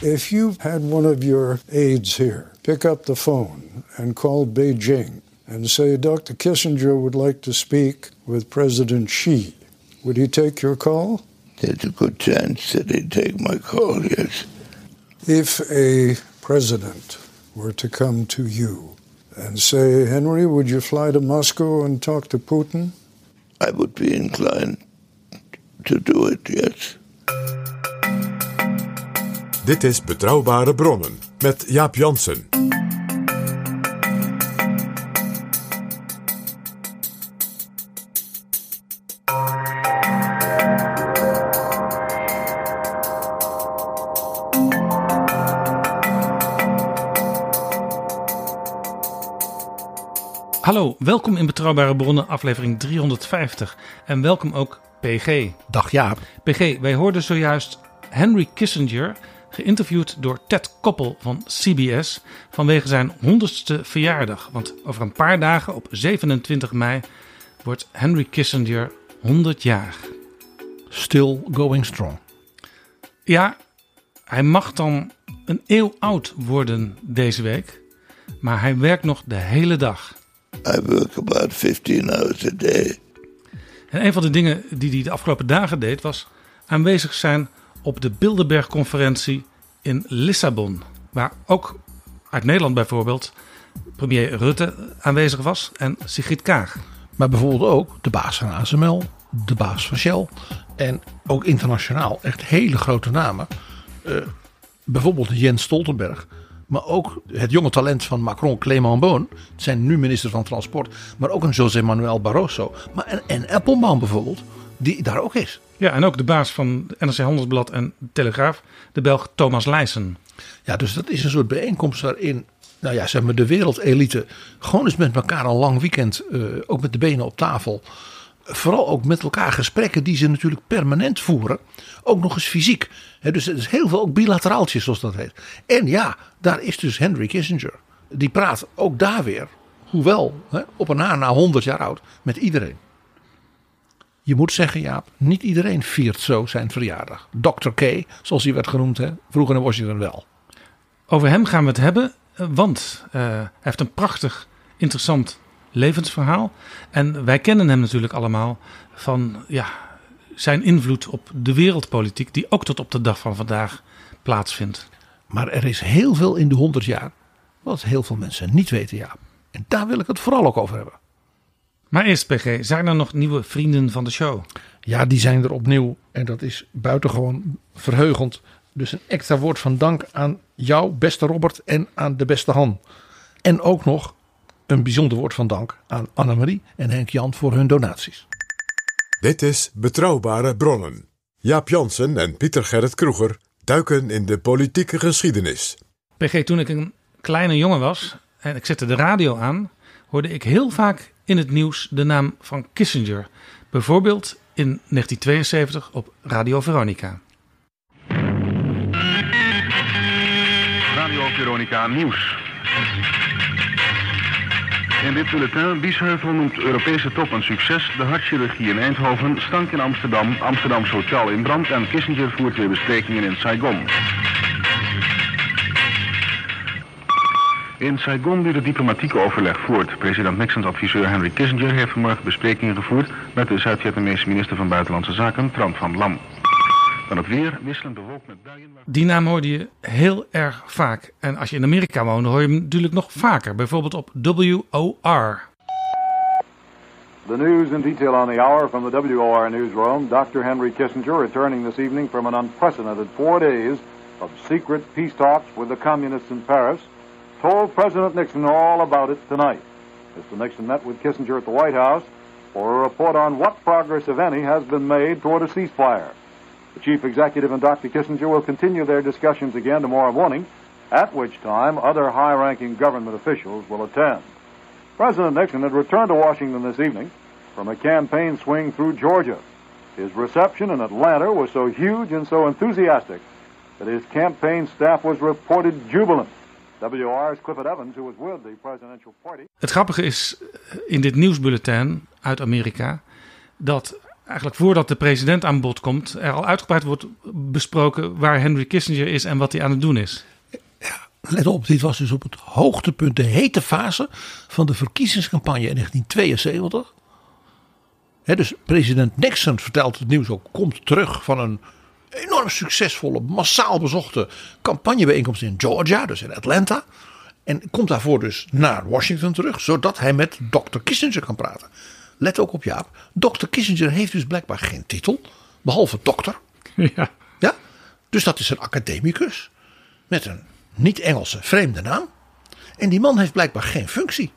If you had one of your aides here, pick up the phone and call Beijing and say Dr. Kissinger would like to speak with President Xi, would he take your call? There's a good chance that he'd take my call, yes. If a president were to come to you and say, Henry, would you fly to Moscow and talk to Putin? I would be inclined to do it, yes. Dit is Betrouwbare Bronnen met Jaap Jansen. Hallo, welkom in Betrouwbare Bronnen, aflevering 350. En welkom ook PG. Dag Jaap. PG, wij hoorden zojuist Henry Kissinger, geïnterviewd door Ted Koppel van CBS vanwege zijn 100ste verjaardag. Want over een paar dagen, op 27 mei, wordt Henry Kissinger 100 jaar. Still going strong. Ja, hij mag dan een eeuw oud worden deze week, maar hij werkt nog de hele dag. I work about 15 hours a day. En een van de dingen die hij de afgelopen dagen deed, was aanwezig zijn op de Bilderberg-conferentie in Lissabon. Waar ook uit Nederland bijvoorbeeld premier Rutte aanwezig was en Sigrid Kaag. Maar bijvoorbeeld ook de baas van ASML, de baas van Shell. En ook internationaal echt hele grote namen. Eh, bijvoorbeeld Jens Stoltenberg. Maar ook het jonge talent van Macron, Clément Beaune. zijn nu minister van Transport. Maar ook een José Manuel Barroso. Maar en, en bijvoorbeeld, die daar ook is. Ja, en ook de baas van NRC Handelsblad en Telegraaf, de Belg Thomas Leijsen. Ja, dus dat is een soort bijeenkomst waarin, nou ja, zeg maar de wereldelite gewoon eens met elkaar een lang weekend, eh, ook met de benen op tafel. Vooral ook met elkaar gesprekken die ze natuurlijk permanent voeren. Ook nog eens fysiek. Dus het is heel veel ook bilateraaltjes zoals dat heet. En ja, daar is dus Henry Kissinger. Die praat ook daar weer, hoewel op een na na 100 jaar oud, met iedereen. Je moet zeggen, Jaap, niet iedereen viert zo zijn verjaardag. Dr. K, zoals hij werd genoemd, hè, vroeger in Washington wel. Over hem gaan we het hebben, want uh, hij heeft een prachtig, interessant levensverhaal. En wij kennen hem natuurlijk allemaal van ja, zijn invloed op de wereldpolitiek, die ook tot op de dag van vandaag plaatsvindt. Maar er is heel veel in de 100 jaar wat heel veel mensen niet weten, ja. En daar wil ik het vooral ook over hebben. Maar eerst, PG, zijn er nog nieuwe vrienden van de show? Ja, die zijn er opnieuw. En dat is buitengewoon verheugend. Dus een extra woord van dank aan jou, beste Robert, en aan de beste Han. En ook nog een bijzonder woord van dank aan Annemarie en Henk Jan voor hun donaties. Dit is Betrouwbare Bronnen. Jaap Jansen en Pieter Gerrit Kroeger duiken in de politieke geschiedenis. PG, toen ik een kleine jongen was en ik zette de radio aan, hoorde ik heel vaak in het nieuws de naam van Kissinger. Bijvoorbeeld in 1972 op Radio Veronica. Radio Veronica Nieuws. In dit bulletin, Biesheuvel noemt Europese top een succes. De hartchirurgie in Eindhoven, stank in Amsterdam, Amsterdams hotel in brand en Kissinger voert weer besprekingen in Saigon. In Saigon duurt het diplomatieke overleg voort. President Nixons adviseur Henry Kissinger heeft vanmorgen besprekingen gevoerd met de Zuid-Vietnamese minister van Buitenlandse Zaken, Tran van Lam. Dan het weer, wisselend bewolkt met buien. Die naam hoorde je heel erg vaak. En als je in Amerika woonde, hoor je hem natuurlijk nog vaker. Bijvoorbeeld op WOR. The news in detail on the hour from the WOR newsroom. Dr. Henry Kissinger, returning this evening from an unprecedented four days of secret peace talks with the communists in Paris, told President Nixon all about it tonight. Mr. Nixon met with Kissinger at the White House for a report on what progress, if any, has been made toward a ceasefire. The chief executive and Dr. Kissinger will continue their discussions again tomorrow morning, at which time other high ranking government officials will attend. President Nixon had returned to Washington this evening from a campaign swing through Georgia. His reception in Atlanta was so huge and so enthusiastic that his campaign staff was reported jubilant. WR's Clifford Evans, who was with the presidential party. Het grappige is eh, in dit nieuwsbulletin uit Amerika dat eigenlijk voordat de president aan bod komt, er al uitgebreid wordt besproken waar Henry Kissinger is en wat hij aan het doen is. Let op, dit was dus op het hoogtepunt, de hete fase van de verkiezingscampagne in 1972. Hè, dus president Nixon vertelt het nieuws ook, komt terug van een enorm succesvolle, massaal bezochte campagnebijeenkomst in Georgia, dus in Atlanta. En komt daarvoor dus naar Washington terug, zodat hij met Dr. Kissinger kan praten. Let ook op Jaap, Dr. Kissinger heeft dus blijkbaar geen titel, behalve dokter. Ja. Ja? Dus dat is een academicus met een niet-Engelse vreemde naam. En die man heeft blijkbaar geen functie.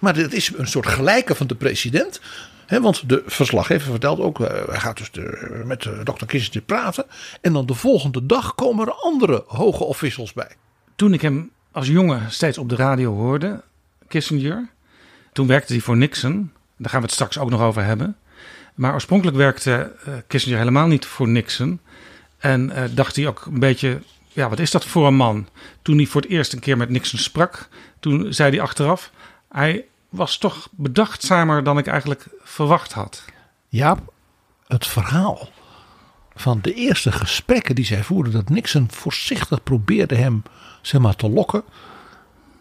Maar dat is een soort gelijke van de president. Want de verslaggever vertelt ook, eh, hij gaat dus de, met de dokter Kissinger praten. En dan de volgende dag komen er andere hoge officials bij. Toen ik hem als jongen steeds op de radio hoorde, Kissinger, toen werkte hij voor Nixon. Daar gaan we het straks ook nog over hebben. Maar oorspronkelijk werkte eh, Kissinger helemaal niet voor Nixon. En eh, dacht hij ook een beetje, ja, wat is dat voor een man? Toen hij voor het eerst een keer met Nixon sprak, toen zei hij achteraf, hij was toch bedachtzamer dan ik eigenlijk verwacht had. Jaap, het verhaal van de eerste gesprekken die zij voerden, dat Nixon voorzichtig probeerde hem zeg maar, te lokken.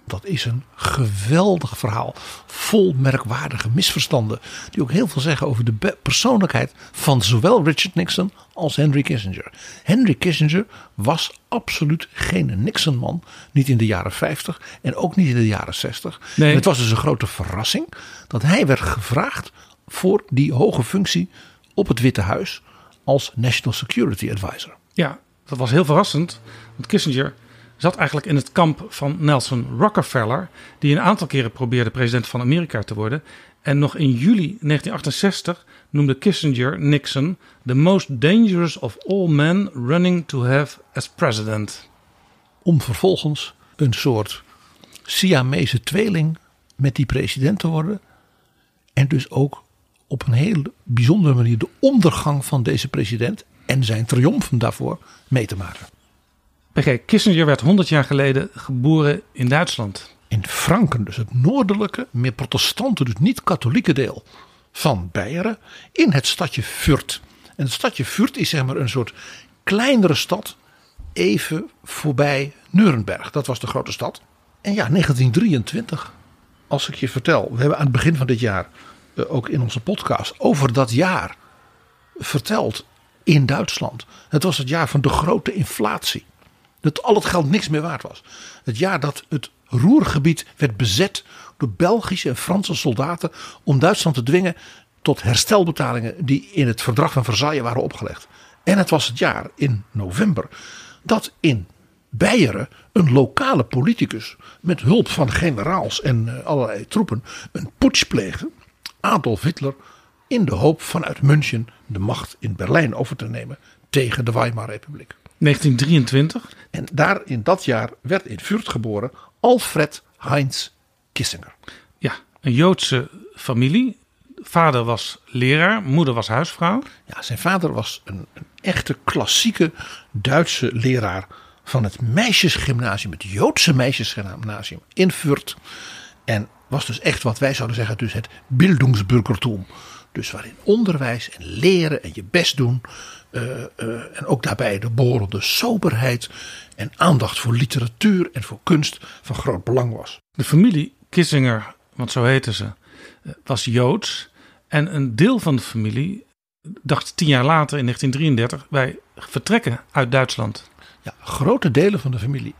Dat is een geweldig verhaal. Vol merkwaardige misverstanden. Die ook heel veel zeggen over de persoonlijkheid van zowel Richard Nixon als Henry Kissinger. Henry Kissinger was absoluut geen Nixon-man. Niet in de jaren 50 en ook niet in de jaren 60. Nee. En het was dus een grote verrassing dat hij werd gevraagd voor die hoge functie op het Witte Huis als National Security Advisor. Ja, dat was heel verrassend. Want Kissinger zat eigenlijk in het kamp van Nelson Rockefeller, die een aantal keren probeerde president van Amerika te worden. En nog in juli 1968 noemde Kissinger Nixon the most dangerous of all men running to have as president. Om vervolgens een soort Siamese tweeling met die president te worden. En dus ook op een heel bijzondere manier de ondergang van deze president en zijn triomfen daarvoor mee te maken. PG Kissinger werd 100 jaar geleden geboren in Duitsland. In Franken, dus het noordelijke, meer protestante, dus niet katholieke deel van Beieren, in het stadje Fürth. En het stadje Fürth is zeg maar een soort kleinere stad, even voorbij Nuremberg. Dat was de grote stad. En ja, 1923, als ik je vertel, we hebben aan het begin van dit jaar eh, ook in onze podcast over dat jaar verteld in Duitsland. Het was het jaar van de grote inflatie. Dat al het geld niks meer waard was. Het jaar dat het Roergebied werd bezet door Belgische en Franse soldaten om Duitsland te dwingen tot herstelbetalingen die in het verdrag van Versailles waren opgelegd. En het was het jaar in november dat in Beieren een lokale politicus met hulp van generaals en eh, allerlei troepen een putsch pleegde. Adolf Hitler in de hoop vanuit München de macht in Berlijn over te nemen tegen de Weimar-republiek. 1923. En daar in dat jaar werd in Fürth geboren Alfred Heinz Kissinger. Ja, een Joodse familie. Vader was leraar, moeder was huisvrouw. Ja, zijn vader was een, een echte klassieke Duitse leraar van het meisjesgymnasium, het Joodse meisjesgymnasium in Fürth. En was dus echt wat wij zouden zeggen, dus het Bildungsbürgertum. Dus waarin onderwijs en leren en je best doen. Eh, eh, en ook daarbij de behorende soberheid en aandacht voor literatuur en voor kunst van groot belang was. De familie Kissinger, want zo heten ze, eh, was Joods. En een deel van de familie dacht tien jaar later, in 1933, wij vertrekken uit Duitsland. Ja, grote delen van de familie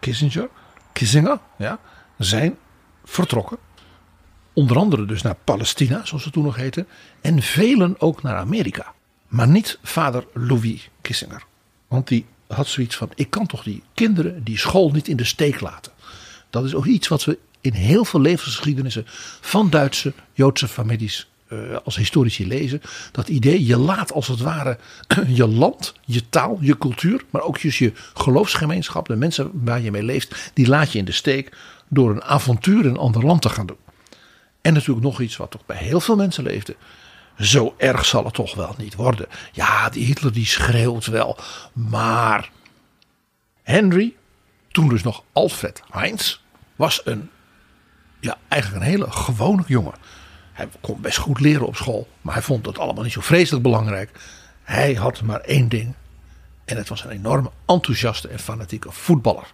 Kissinger, Kissinger ja, zijn vertrokken. Onder andere dus naar Palestina, zoals het toen nog heette. En velen ook naar Amerika. Maar niet vader Louis Kissinger. Want die had zoiets van: ik kan toch die kinderen, die school niet in de steek laten. Dat is ook iets wat we in heel veel levensgeschiedenissen van Duitse Joodse families eh, als historici lezen. Dat idee, je laat als het ware je land, je taal, je cultuur, maar ook dus je geloofsgemeenschap, de mensen waar je mee leeft, die laat je in de steek door een avontuur in een ander land te gaan doen. En natuurlijk nog iets wat toch bij heel veel mensen leefde. Zo erg zal het toch wel niet worden. Ja, die Hitler die schreeuwt wel. Maar Henry, toen dus nog Alfred Heinz, was een, ja, eigenlijk een hele gewone jongen. Hij kon best goed leren op school, maar hij vond het allemaal niet zo vreselijk belangrijk. Hij had maar één ding. En het was een enorme enthousiaste en fanatieke voetballer.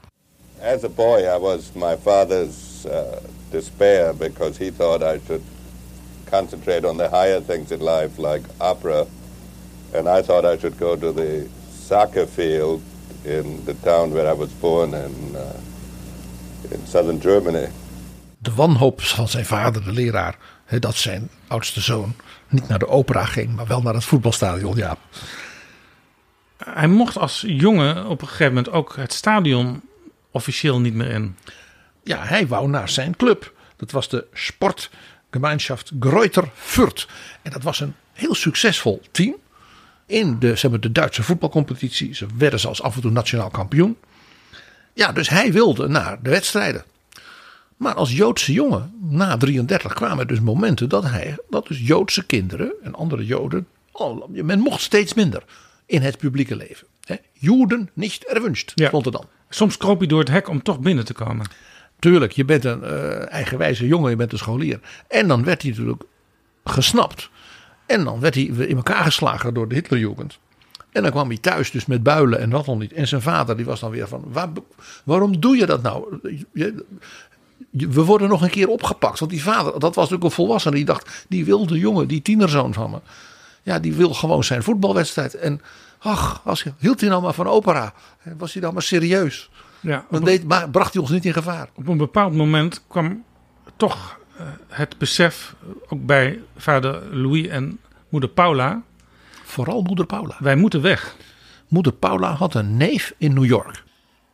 As a boy, I was my father's uh, despair because he thought I should concentrate on the higher things in life, like opera. And I thought I should go to the soccer field in the town where I was born in, uh, in southern Germany. De wanhoop van zijn vader, de leraar, hè, dat zijn oudste zoon niet naar de opera ging, maar wel naar het voetbalstadion. Ja, Hij mocht als jongen op een gegeven moment ook het stadion officieel niet meer in. ja hij wou naar zijn club. Dat was de Sportgemeinschaft Greuter Fürth. En dat was een heel succesvol team. In de, zeg maar, de Duitse voetbalcompetitie. Ze werden zelfs af en toe nationaal kampioen. Ja, dus hij wilde naar de wedstrijden. Maar als Joodse jongen, na 33 kwamen er dus momenten dat hij, dat dus Joodse kinderen en andere Joden, oh, men mocht steeds minder in het publieke leven. Joden niet erwünscht, Ja. stond er dan. Soms kroop hij door het hek om toch binnen te komen. Tuurlijk, je bent een eh, eigenwijze jongen, je bent een scholier. En dan werd hij natuurlijk gesnapt. En dan werd hij in elkaar geslagen door de Hitlerjugend. En dan kwam hij thuis dus met builen en wat dan niet. En zijn vader die was dan weer van, "Waar- waarom doe je dat nou? We worden nog een keer opgepakt. Want die vader, dat was natuurlijk een volwassene. Die dacht, die wilde jongen, die tienerzoon van me. Ja, die wil gewoon zijn voetbalwedstrijd. En ach, als, hield hij nou maar van opera. Was hij nou maar serieus. Ja, Dan deed, maar bracht hij ons niet in gevaar. op een bepaald moment kwam toch eh, het besef, eh, ook bij vader Louis en moeder Paula, Vooral moeder Paula. wij moeten weg. Moeder Paula had een neef in New York.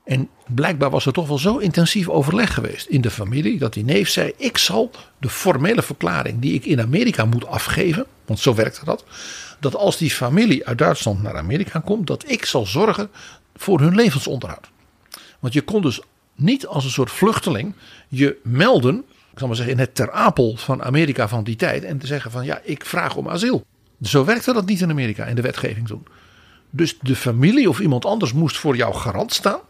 En blijkbaar was er toch wel zo intensief overleg geweest in de familie. dat die neef zei: Ik zal de formele verklaring die ik in Amerika moet afgeven. want zo werkte dat. dat als die familie uit Duitsland naar Amerika komt. dat ik zal zorgen voor hun levensonderhoud. Want je kon dus niet als een soort vluchteling je melden. ik zal maar zeggen in het ter apel van Amerika van die tijd. en te zeggen: van ja, ik vraag om asiel. Zo werkte dat niet in Amerika in de wetgeving toen. Dus de familie of iemand anders moest voor jou garant staan.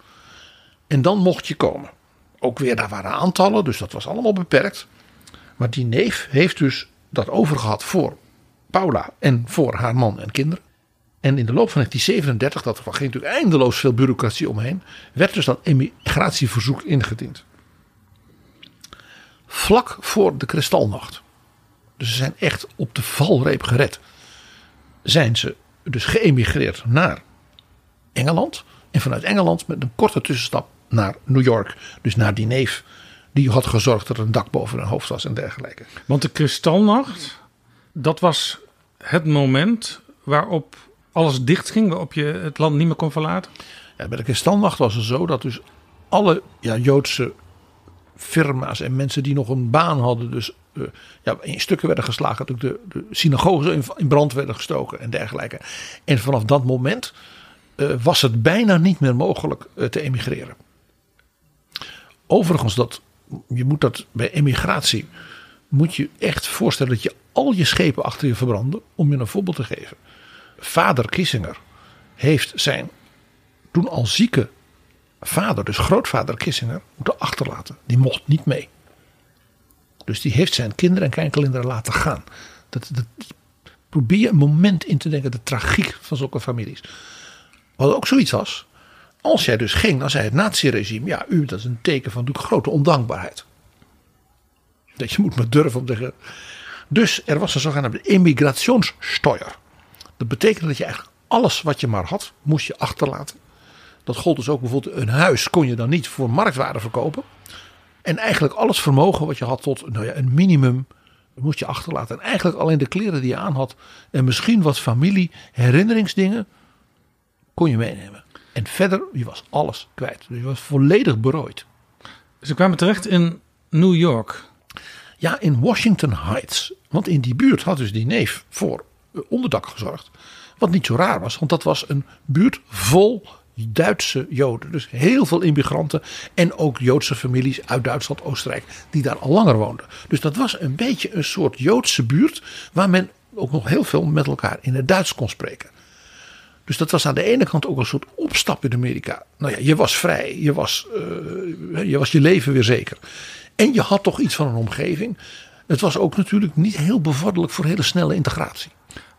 En dan mocht je komen. Ook weer, daar waren aantallen, dus dat was allemaal beperkt. Maar die neef heeft dus dat overgehad voor Paula en voor haar man en kinderen. En in de loop van 1937, dat er ging natuurlijk eindeloos veel bureaucratie omheen, werd dus dat emigratieverzoek ingediend. Vlak voor de kristalnacht. Dus ze zijn echt op de valreep gered. Zijn ze dus geëmigreerd naar Engeland. En vanuit Engeland met een korte tussenstap naar New York. Dus naar die neef die had gezorgd dat er een dak boven hun hoofd was en dergelijke. Want de kristalnacht, dat was het moment waarop alles dicht ging, waarop je het land niet meer kon verlaten. Ja, bij de kristalnacht was het zo dat dus alle ja, Joodse firma's en mensen die nog een baan hadden, dus eh, ja, in stukken werden geslagen. Dat de, de synagogen in, in brand werden gestoken en dergelijke. En vanaf dat moment eh, was het bijna niet meer mogelijk eh, te emigreren. Overigens, dat, je moet dat bij emigratie, moet je echt voorstellen dat je al je schepen achter je verbranden. Om je een voorbeeld te geven. Vader Kissinger heeft zijn toen al zieke vader, dus grootvader Kissinger, moeten achterlaten. Die mocht niet mee. Dus die heeft zijn kinderen en kleinkinderen laten gaan. Dat, dat, probeer een moment in te denken, de tragiek van zulke families. Wat ook zoiets was, als jij dus ging, dan zei het naziregime, ja, u, dat is een teken van grote ondankbaarheid. Dat je moet maar durven om te zeggen. Dus er was een zogenaamde immigrationssteuer. Dat betekende dat je eigenlijk alles wat je maar had, moest je achterlaten. Dat gold dus ook bijvoorbeeld een huis kon je dan niet voor marktwaarde verkopen. En eigenlijk alles vermogen wat je had tot nou ja, een minimum moest je achterlaten. En eigenlijk alleen de kleren die je aan had en misschien wat familie herinneringsdingen kon je meenemen. En verder, je was alles kwijt. Dus je was volledig berooid. Ze kwamen terecht in New York. Ja, in Washington Heights. Want in die buurt had dus die neef voor onderdak gezorgd. Wat niet zo raar was, want dat was een buurt vol Duitse Joden. Dus heel veel immigranten en ook Joodse families uit Duitsland, Oostenrijk, die daar al langer woonden. Dus dat was een beetje een soort Joodse buurt waar men ook nog heel veel met elkaar in het Duits kon spreken. Dus dat was aan de ene kant ook een soort opstap in Amerika. Nou ja, je was vrij, je was, uh, je was je leven weer zeker. En je had toch iets van een omgeving. Het was ook natuurlijk niet heel bevorderlijk voor hele snelle integratie.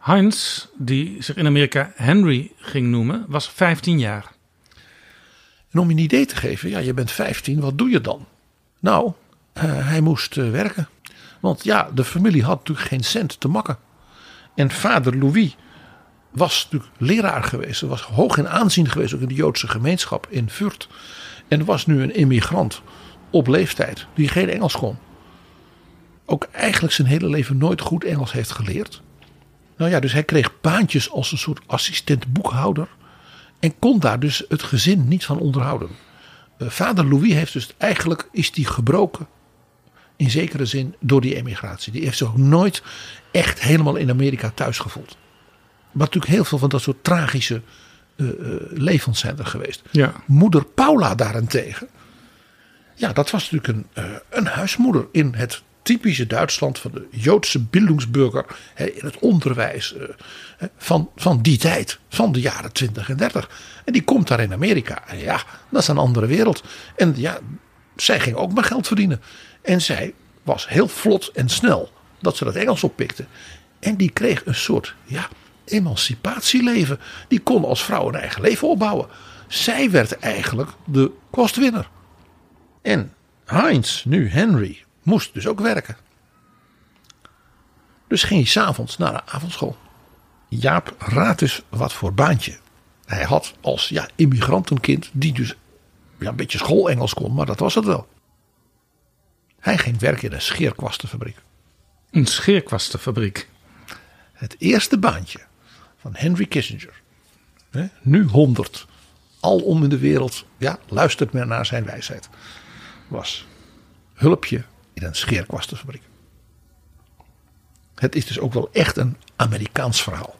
Heinz, die zich in Amerika Henry ging noemen, was 15 jaar. En om je een idee te geven, ja, je bent 15, wat doe je dan? Nou, uh, hij moest uh, werken. Want ja, de familie had natuurlijk geen cent te makken. En vader Louis was natuurlijk leraar geweest. was hoog in aanzien geweest, ook in de Joodse gemeenschap in Furt. En was nu een immigrant op leeftijd die geen Engels kon. Ook eigenlijk zijn hele leven nooit goed Engels heeft geleerd. Nou ja, dus hij kreeg baantjes als een soort assistent boekhouder. En kon daar dus het gezin niet van onderhouden. Uh, vader Louis heeft dus eigenlijk, is die gebroken. In zekere zin door die emigratie. Die heeft zich ook nooit echt helemaal in Amerika thuis gevoeld. Maar natuurlijk heel veel van dat soort tragische uh, uh, levens zijn er geweest. Ja. Moeder Paula daarentegen. Ja, dat was natuurlijk een, uh, een huismoeder in het typische Duitsland van de Joodse bildungsburger in het onderwijs van, van die tijd, van de jaren 20 en 30. En die komt daar in Amerika. En ja, dat is een andere wereld. En ja, zij ging ook maar geld verdienen. En zij was heel vlot en snel dat ze dat Engels oppikte. En die kreeg een soort ja, emancipatieleven. Die kon als vrouw een eigen leven opbouwen. Zij werd eigenlijk de kostwinner. En Heinz, nu Henry, moest dus ook werken. Dus ging hij s'avonds naar de avondschool. Jaap raad dus wat voor baantje hij had als ja, immigrantenkind, die dus ja, een beetje schoolengels kon, maar dat was het wel. Hij ging werken in een scheerkwastenfabriek. Een scheerkwastenfabriek? Het eerste baantje van Henry Kissinger. Hè, nu 100. Alom in de wereld, ja, luistert men naar zijn wijsheid. Was hulpje in een scheerkwastenfabriek. Het is dus ook wel echt een Amerikaans verhaal.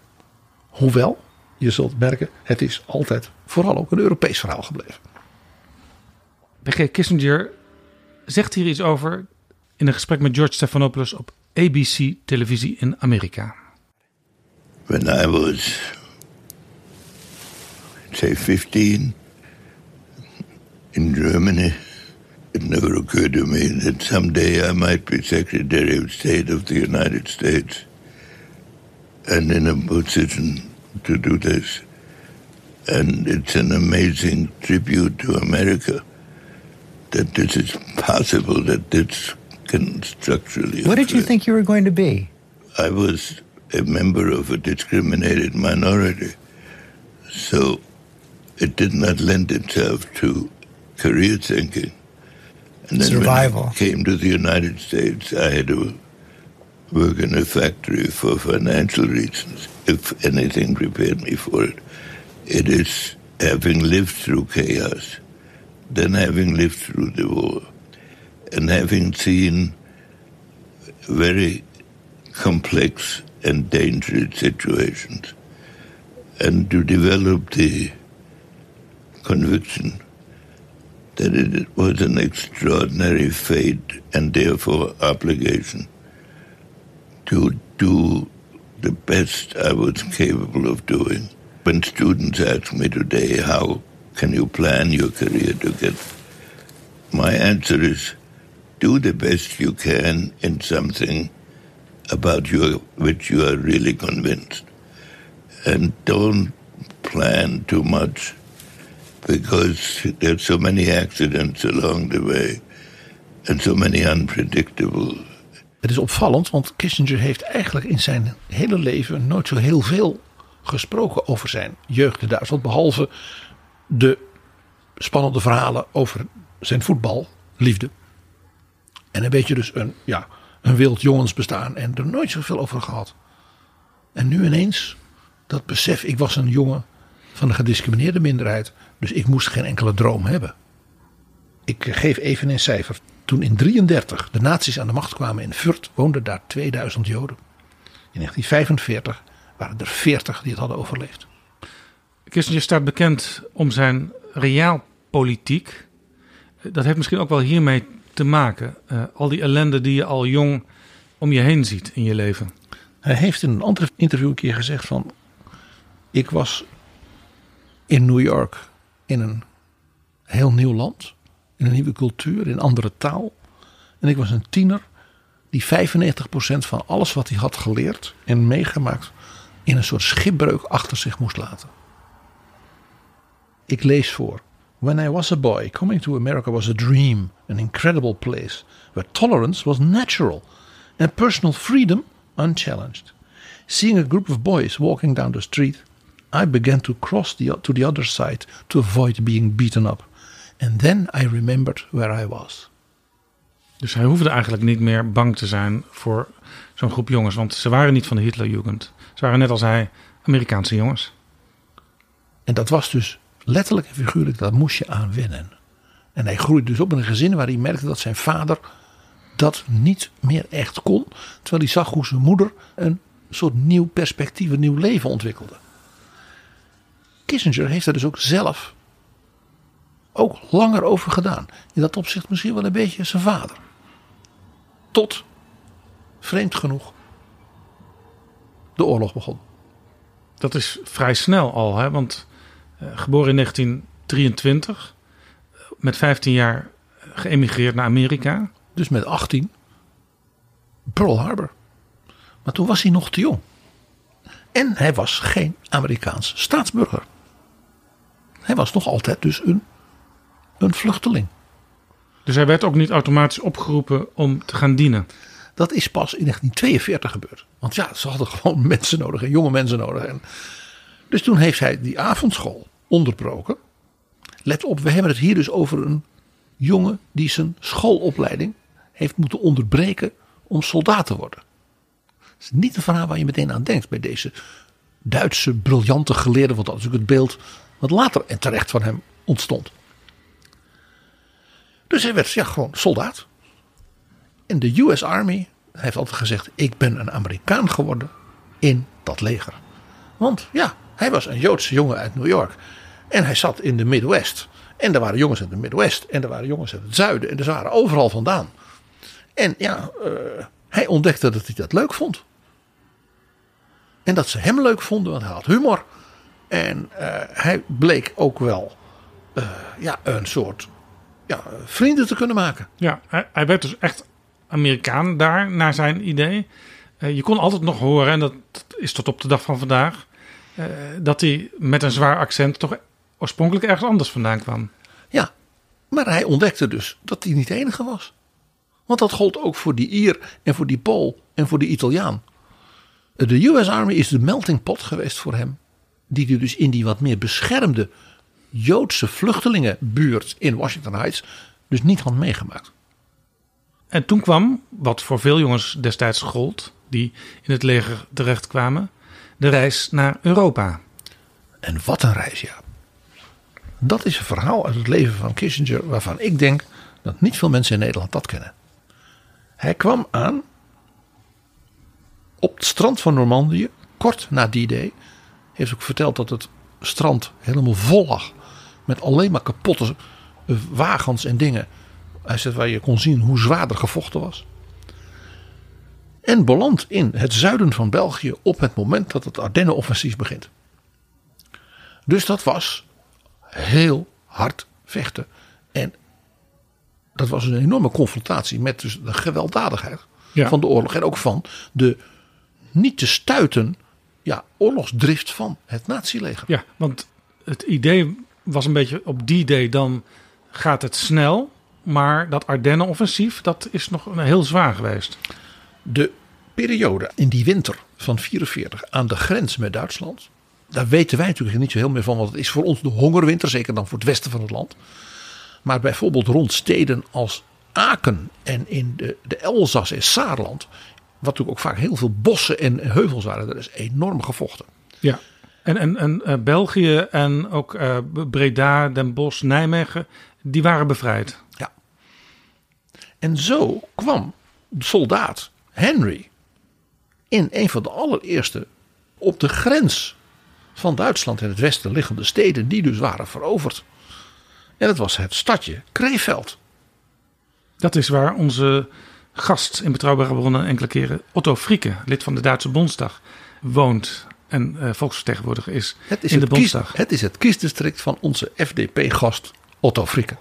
Hoewel, je zult merken, het is altijd vooral ook een Europees verhaal gebleven. B.G. Kissinger zegt hier iets over in een gesprek met George Stephanopoulos op ABC televisie in Amerika. When I was, say, 15 in Germany, it never occurred to me that someday I might be Secretary of State of the United States and in a position to do this. And it's an amazing tribute to America that this is possible, that this can structurally. What did you think you were going to be? I was a member of a discriminated minority, so it did not lend itself to career thinking. And then Survival. when I came to the United States, I had to work in a factory for financial reasons. If anything prepared me for it, it is having lived through chaos, then having lived through the war, and having seen very complex and dangerous situations, and to develop the conviction that it was an extraordinary fate and therefore obligation to do the best I was capable of doing. When students ask me today, how can you plan your career to get? My answer is do the best you can in something about your, which you are really convinced. And don't plan too much because there's so many accidents along the way and so many unpredictable. Het is opvallend, want Kissinger heeft eigenlijk in zijn hele leven nooit zo heel veel gesproken over zijn jeugd in Duitsland. Behalve de spannende verhalen over zijn voetballiefde. En een beetje dus een, ja, een wild jongensbestaan. En er nooit zoveel over gehad. En nu ineens dat besef. Ik was een jongen van een gediscrimineerde minderheid. Dus ik moest geen enkele droom hebben. Ik geef even een cijfer. Toen in 1933 de nazi's aan de macht kwamen in Furt, woonden daar 2000 Joden. In 1945 waren er 40 die het hadden overleefd. Kissinger staat bekend om zijn reaalpolitiek. Dat heeft misschien ook wel hiermee te maken. Uh, al die ellende die je al jong om je heen ziet in je leven. Hij heeft in een ander interview een keer gezegd van... Ik was in New York in een heel nieuw land. In een nieuwe cultuur, in een andere taal. En ik was een tiener die 95% van alles wat hij had geleerd en meegemaakt... in een soort schipbreuk achter zich moest laten. Ik lees voor. When I was a boy, coming to America was a dream, an incredible place where tolerance was natural and personal freedom unchallenged. Seeing a group of boys walking down the street, I began to cross the, to the other side to avoid being beaten up. And then I remembered where I was. Dus hij hoefde eigenlijk niet meer bang te zijn voor zo'n groep jongens, want ze waren niet van de Hitlerjugend. Ze waren net als hij Amerikaanse jongens. En dat was dus letterlijk en figuurlijk, dat moest je aan wennen. En hij groeide dus op in een gezin waar hij merkte dat zijn vader dat niet meer echt kon. Terwijl hij zag hoe zijn moeder een soort nieuw perspectief, een nieuw leven ontwikkelde. Kissinger heeft er dus ook zelf ook langer over gedaan. In dat opzicht misschien wel een beetje zijn vader. Tot, vreemd genoeg, de oorlog begon. Dat is vrij snel al, hè? want uh, geboren in 1923, met 15 jaar geëmigreerd naar Amerika. Dus met 18, Pearl Harbor. Maar toen was hij nog te jong. En hij was geen Amerikaans staatsburger. Hij was nog altijd dus een, een vluchteling. Dus hij werd ook niet automatisch opgeroepen om te gaan dienen? Dat is pas in 1942 gebeurd. Want ja, ze hadden gewoon mensen nodig en jonge mensen nodig. En dus toen heeft hij die avondschool onderbroken. Let op, we hebben het hier dus over een jongen die zijn schoolopleiding heeft moeten onderbreken om soldaat te worden. Dat is niet een verhaal waar je meteen aan denkt bij deze Duitse briljante geleerde, want dat is natuurlijk het beeld wat later en terecht van hem ontstond. Dus hij werd ja, gewoon soldaat. En de US Army heeft altijd gezegd: Ik ben een Amerikaan geworden in dat leger. Want ja, hij was een Joodse jongen uit New York. En hij zat in de Midwest. En er waren jongens uit de Midwest. En er waren jongens uit het zuiden. En er waren overal vandaan. En ja, uh, hij ontdekte dat hij dat leuk vond. En dat ze hem leuk vonden, want hij had humor. En uh, hij bleek ook wel uh, ja, een soort ja, vrienden te kunnen maken. Ja, hij, hij werd dus echt Amerikaan daar, naar zijn idee. je kon altijd nog horen, en dat is tot op de dag van vandaag dat hij met een zwaar accent toch oorspronkelijk ergens anders vandaan kwam. Ja, maar hij ontdekte dus dat hij niet de enige was. Want dat gold ook voor die Ier en voor die Pool en voor die Italiaan. De US Army is de melting pot geweest voor hem. Die hij dus in die wat meer beschermde Joodse vluchtelingenbuurt in Washington Heights dus niet had meegemaakt. En toen kwam, wat voor veel jongens destijds gold, die in het leger terechtkwamen, de reis naar Europa. En wat een reis, ja. Dat is een verhaal uit het leven van Kissinger waarvan ik denk dat niet veel mensen in Nederland dat kennen. Hij kwam aan op het strand van Normandië, kort na die day. Heeft ook verteld dat het strand helemaal vol lag met alleen maar kapotte wagens en dingen. Hij zegt waar je kon zien hoe zwaar er gevochten was. En belandt in het zuiden van België op het moment dat het Ardennenoffensief begint. Dus dat was heel hard vechten. En dat was een enorme confrontatie met dus de gewelddadigheid van de oorlog. En ook van de niet te stuiten oorlogsdrift van het nazileger. Ja, want het idee was een beetje op die day dan gaat het snel. Maar dat Ardennenoffensief, dat is nog heel zwaar geweest. De periode in die winter van 44 aan de grens met Duitsland daar weten wij natuurlijk niet zo heel meer van, want het is voor ons de hongerwinter, zeker dan voor het westen van het land. Maar bijvoorbeeld rond steden als Aken en in de, de Elzas en Saarland, natuurlijk ook vaak heel veel bossen en heuvels waren, daar is enorm gevochten. Ja. En, en, en uh, België en ook uh, Breda, Den Bosch, Nijmegen, die waren bevrijd. Ja. En zo kwam de soldaat Henry in een van de allereerste op de grens van Duitsland en het westen liggende steden die dus waren veroverd. En dat was het stadje Krefeld. Dat is waar onze gast in Betrouwbare Bronnen enkele keren, Otto Frieke, lid van de Duitse Bondsdag, woont en uh, volksvertegenwoordiger is het is in de het Bondsdag. Kies, het is het kiesdistrict van onze FDP-gast Otto Frieke.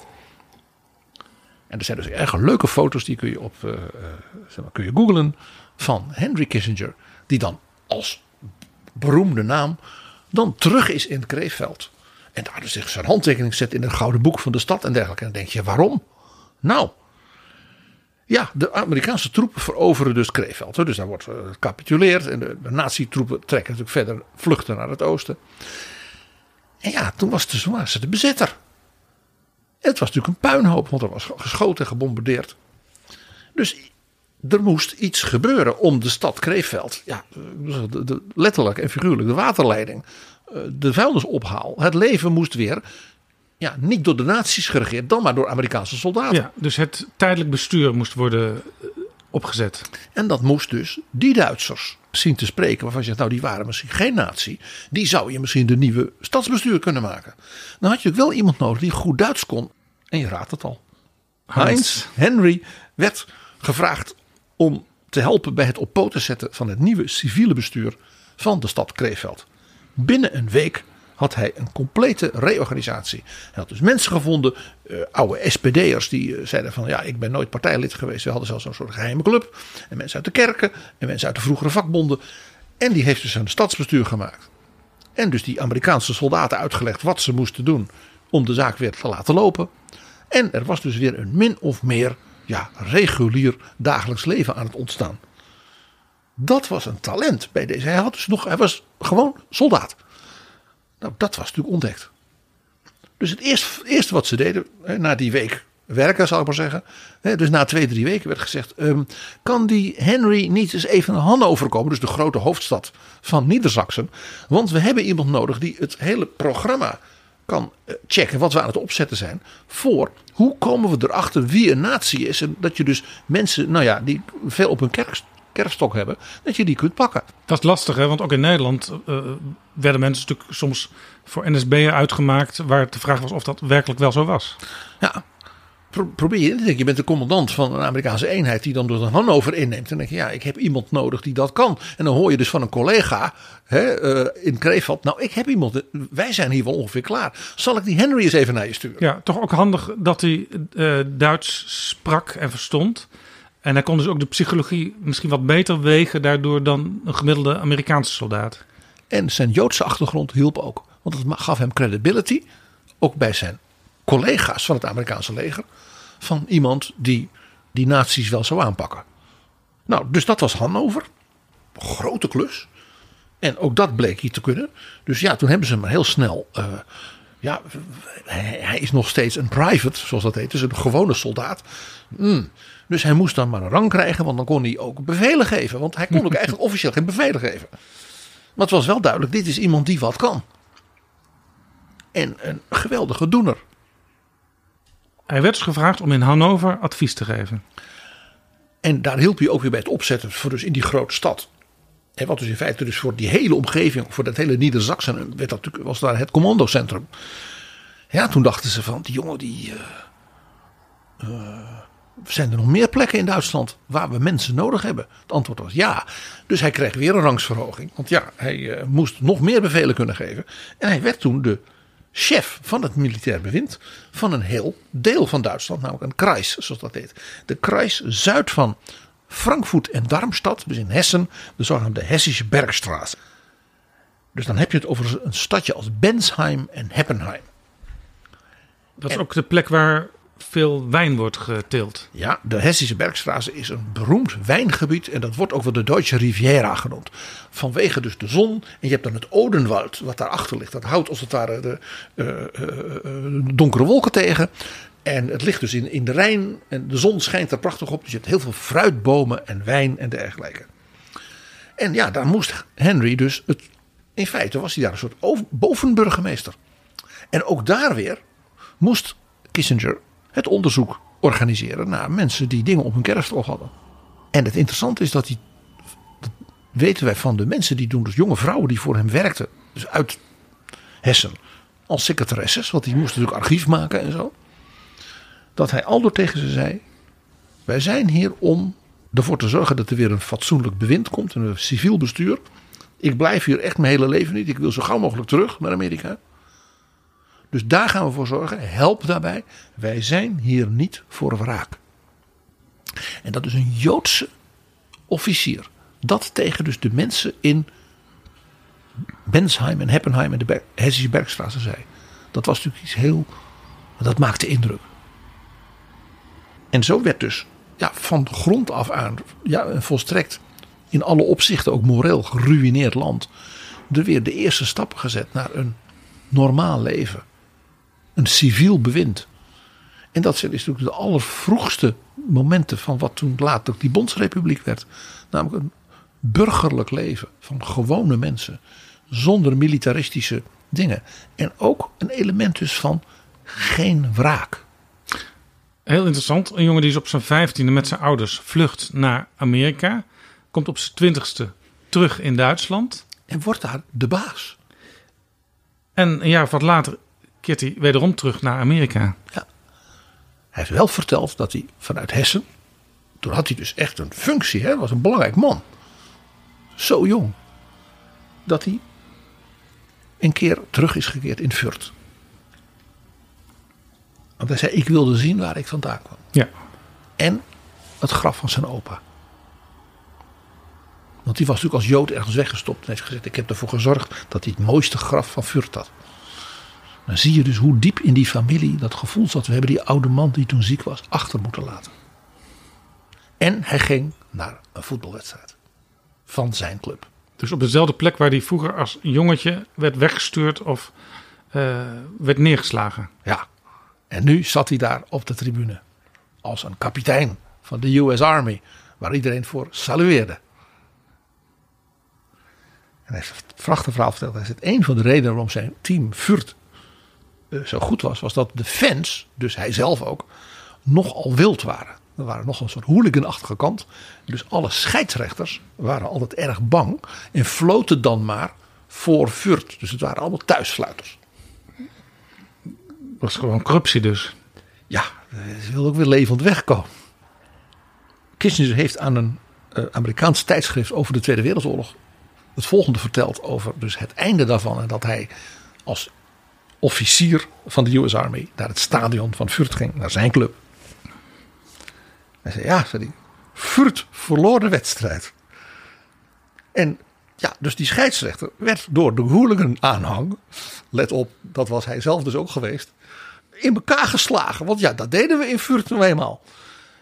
En er zijn dus erg leuke foto's, die kun je, op, uh, zeg maar, kun je googlen, van Henry Kissinger, die dan als beroemde naam dan terug is in Kreefveld. En daar dus zich zijn handtekening zet in het gouden boek van de stad en dergelijke. En dan denk je, waarom? Nou, ja, de Amerikaanse troepen veroveren dus Kreefeld. Dus daar wordt gecapituleerd en de, de nazi-troepen trekken natuurlijk verder vluchten naar het oosten. En ja, toen was de de bezetter. En het was natuurlijk een puinhoop, want er was geschoten en gebombardeerd. Dus er moest iets gebeuren om de stad Kreefveld, ja, de, de, letterlijk en figuurlijk de waterleiding, de vuilnisophaal, het leven moest weer, ja, niet door de nazi's geregeerd, dan maar door Amerikaanse soldaten. Ja, dus het tijdelijk bestuur moest worden opgezet. En dat moest dus die Duitsers zien te spreken, waarvan je zegt, nou die waren misschien geen nazi, die zou je misschien de nieuwe stadsbestuur kunnen maken. Dan had je ook wel iemand nodig die goed Duits kon. En je raadt het al. Heinz Henry werd gevraagd om te helpen bij het op poten zetten van het nieuwe civiele bestuur van de stad Krefeld. Binnen een week had hij een complete reorganisatie. Hij had dus mensen gevonden, uh, oude SPD'ers die uh, zeiden van ja, ik ben nooit partijlid geweest. We hadden zelfs een soort geheime club. En mensen uit de kerken en mensen uit de vroegere vakbonden. En die heeft dus een stadsbestuur gemaakt. En dus die Amerikaanse soldaten uitgelegd wat ze moesten doen om de zaak weer te laten lopen. En er was dus weer een min of meer ja, regulier dagelijks leven aan het ontstaan. Dat was een talent bij deze. Hij, had dus nog, hij was gewoon soldaat. Nou, dat was natuurlijk ontdekt. Dus het eerste, eerste wat ze deden, na die week werken, zal ik maar zeggen. Dus na twee, drie weken werd gezegd: um, kan die Henry niet eens even naar Hannover komen, dus de grote hoofdstad van Niedersachsen? Want we hebben iemand nodig die het hele programma kan checken wat we aan het opzetten zijn. Voor hoe komen we erachter wie een natie is. En dat je dus mensen, nou ja, die veel op hun kerk, kerfstok hebben, dat je die kunt pakken. Dat is lastig, hè? want ook in Nederland uh, werden mensen natuurlijk soms voor NSB'er uitgemaakt. waar de vraag was of dat werkelijk wel zo was. Ja, pro probeer je in te denken. Je bent de commandant van een Amerikaanse eenheid die dan door Hannover inneemt. En dan denk je, ja, ik heb iemand nodig die dat kan. En dan hoor je dus van een collega hè, uh, in Krefeld. Nou, ik heb iemand, wij zijn hier wel ongeveer klaar. Zal ik die Henry eens even naar je sturen? Ja, toch ook handig dat hij uh, Duits sprak en verstond. En hij kon dus ook de psychologie misschien wat beter wegen daardoor dan een gemiddelde Amerikaanse soldaat. En zijn Joodse achtergrond hielp ook. Want het gaf hem credibility, ook bij zijn collega's van het Amerikaanse leger. Van iemand die die nazi's wel zou aanpakken. Nou, dus dat was Hannover. Grote klus. En ook dat bleek hier te kunnen. Dus ja, toen hebben ze hem heel snel. Uh, ja, hij is nog steeds een private, zoals dat heet. Dus een gewone soldaat. Mm. Dus hij moest dan maar een rang krijgen, want dan kon hij ook bevelen geven. Want hij kon ook eigenlijk officieel geen bevelen geven. Maar het was wel duidelijk, dit is iemand die wat kan. En een geweldige doener. Hij werd dus gevraagd om in Hannover advies te geven. En daar hielp hij ook weer bij het opzetten voor dus in die grote stad. En wat dus in feite dus voor die hele omgeving, voor dat hele werd dat, was daar het commandocentrum. Ja, toen dachten ze van, die jongen die... Uh, uh, zijn er nog meer plekken in Duitsland waar we mensen nodig hebben? Het antwoord was ja. Dus hij kreeg weer een rangsverhoging. Want ja, hij uh, moest nog meer bevelen kunnen geven. En hij werd toen de chef van het militair bewind van een heel deel van Duitsland, namelijk een Kreis, zoals dat heet. De Kreis zuid van Frankfurt en Darmstadt, dus in Hessen, de zogenaamde Hessische Bergstraat. Dus dan heb je het over een stadje als Bensheim en Heppenheim. Dat is en, ook de plek waar veel wijn wordt geteeld. Ja, de Hessische Bergstraße is een beroemd wijngebied. En dat wordt ook wel de Deutsche Riviera genoemd. Vanwege dus de zon. En je hebt dan het Odenwald, wat daarachter ligt. Dat houdt als het ware de uh, uh, donkere wolken tegen. En het ligt dus in, in de Rijn. En de zon schijnt er prachtig op. Dus je hebt heel veel fruitbomen en wijn en dergelijke. En ja, daar moest Henry dus. Het, in feite was hij daar een soort bovenburgemeester. En ook daar weer moest Kissinger het onderzoek organiseren naar mensen die dingen op hun kerfstrof hadden. En het interessante is dat hij, dat weten wij van de mensen die doen, dus jonge vrouwen die voor hem werkten, dus uit Hessen, als secretaresses, want die moesten natuurlijk archief maken en zo. Dat hij aldoor tegen ze zei: Wij zijn hier om ervoor te zorgen dat er weer een fatsoenlijk bewind komt, een civiel bestuur. Ik blijf hier echt mijn hele leven niet. Ik wil zo gauw mogelijk terug naar Amerika. Dus daar gaan we voor zorgen. Help daarbij. Wij zijn hier niet voor wraak. En dat is een Joodse officier. Dat tegen dus de mensen in Bensheim en Heppenheim en de Hessische Bergstraße zei. Dat was natuurlijk iets heel. Dat maakte indruk. En zo werd dus ja, van grond af aan ja, volstrekt in alle opzichten ook moreel geruineerd land. Er weer de eerste stappen gezet naar een normaal leven een civiel bewind. En dat zijn natuurlijk de allervroegste momenten van wat toen later die Bondsrepubliek werd. Namelijk een burgerlijk leven van gewone mensen. Zonder militaristische dingen. En ook een element dus van geen wraak. Heel interessant. Een jongen die is op zijn vijftiende met zijn ouders vlucht naar Amerika. Komt op zijn twintigste terug in Duitsland. En wordt daar de baas. En een jaar of wat later keert hij wederom terug naar Amerika. Ja. Hij heeft wel verteld dat hij vanuit Hessen, toen had hij dus echt een functie, hè, was een belangrijk man. Zo jong. Dat hij een keer terug is gekeerd in Furt. Want hij zei, ik wilde zien waar ik vandaan kwam. Ja. En het graf van zijn opa. Want die was natuurlijk als Jood ergens weggestopt. En heeft gezegd, ik heb ervoor gezorgd dat hij het mooiste graf van Furt had. Dan zie je dus hoe diep in die familie dat gevoel zat. We hebben die oude man die toen ziek was achter moeten laten. En hij ging naar een voetbalwedstrijd van zijn club. Dus op dezelfde plek waar hij vroeger als jongetje werd weggestuurd of uh, werd neergeslagen. Ja, en nu zat hij daar op de tribune als een kapitein van de US Army, waar iedereen voor salueerde. En hij heeft het prachtige verhaal verteld. Hij zegt: een van de redenen waarom zijn team Furt eh, zo goed was, was dat de fans, dus hij zelf ook, nogal wild waren. Er waren nog een soort hooliganachtige kant. Dus alle scheidsrechters waren altijd erg bang en floten dan maar voor Furt. Dus het waren allemaal thuissluiters. Was gewoon corruptie dus. Ja, ze wilden ook weer levend wegkomen. Kissinger heeft aan een uh, Amerikaans tijdschrift over de Tweede Wereldoorlog het volgende verteld over dus het einde daarvan. En dat hij als officier van de US Army naar het stadion van Furt ging, naar zijn club. Hij zei, ja, zei hij, Furt verloor de wedstrijd. En ja, dus die scheidsrechter werd door de hooligan aanhang, let op, dat was hij zelf dus ook geweest, in elkaar geslagen. Want ja, dat deden we in Furt nou eenmaal.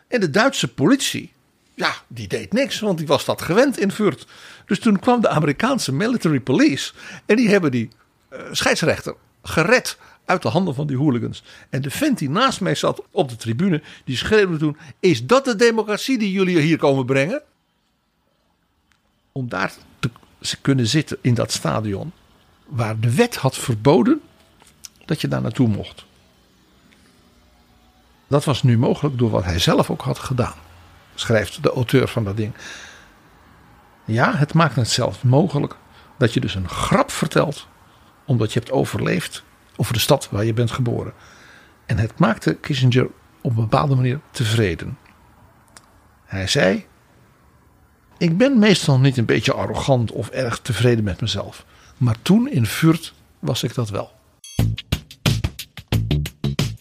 En de Duitse politie, ja, die deed niks, want die was dat gewend in Furt. Dus toen kwam de Amerikaanse military police en die hebben die uh, scheidsrechter gered uit de handen van die hooligans. En de vent die naast mij zat op de tribune, die schreeuwde toen: Is dat de democratie die jullie hier komen brengen? Om daar te kunnen zitten in dat stadion, waar de wet had verboden dat je daar naartoe mocht. Dat was nu mogelijk door wat hij zelf ook had gedaan, schrijft de auteur van dat ding. Ja, het maakt het zelf mogelijk dat je dus een grap vertelt omdat je hebt overleefd over de stad waar je bent geboren. En het maakte Kissinger op een bepaalde manier tevreden. Hij zei: Ik ben meestal niet een beetje arrogant of erg tevreden met mezelf. Maar toen in Furt was ik dat wel.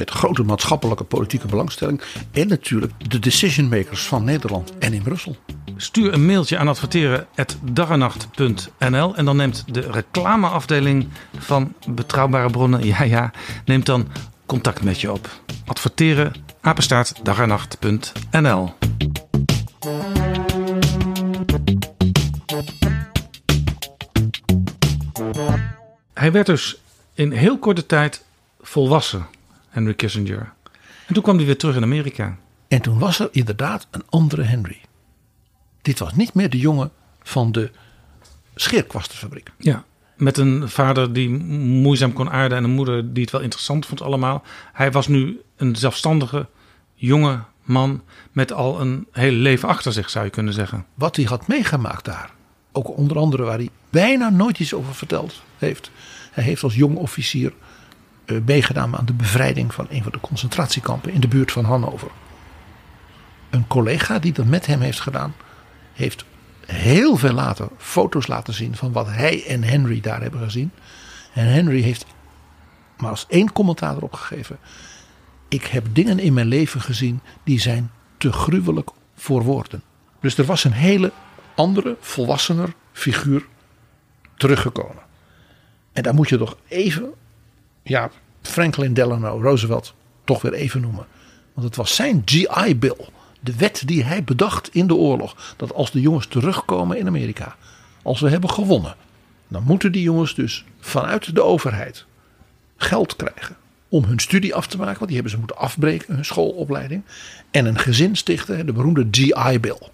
met grote maatschappelijke politieke belangstelling. En natuurlijk de decision makers van Nederland en in Brussel. Stuur een mailtje aan adverteren.darrenacht.nl en dan neemt de reclameafdeling van Betrouwbare Bronnen, ja ja, neemt dan contact met je op. Adverteren, Hij werd dus in heel korte tijd volwassen, Henry Kissinger. En toen kwam hij weer terug in Amerika. En toen was er inderdaad een andere Henry. Dit was niet meer de jongen van de scheerkwastenfabriek. Ja, met een vader die moeizaam kon aarden en een moeder die het wel interessant vond allemaal. Hij was nu een zelfstandige, jonge man met al een hele leven achter zich, zou je kunnen zeggen. Wat hij had meegemaakt daar. Ook onder andere waar hij bijna nooit iets over verteld heeft. Hij heeft als jong officier meegedaan aan de bevrijding van een van de concentratiekampen in de buurt van Hannover. Een collega die dat met hem heeft gedaan, heeft heel veel later foto's laten zien van wat hij en Henry daar hebben gezien. En Henry heeft maar als één commentaar erop gegeven. Ik heb dingen in mijn leven gezien die zijn te gruwelijk voor woorden. Dus er was een hele andere, volwassener figuur teruggekomen. En daar moet je toch even, ja, Franklin Delano Roosevelt toch weer even noemen. Want het was zijn GI Bill de wet die hij bedacht in de oorlog. Dat als de jongens terugkomen in Amerika, als we hebben gewonnen, dan moeten die jongens dus vanuit de overheid geld krijgen om hun studie af te maken. Want die hebben ze moeten afbreken, hun schoolopleiding. En een gezin stichten, de beroemde GI Bill.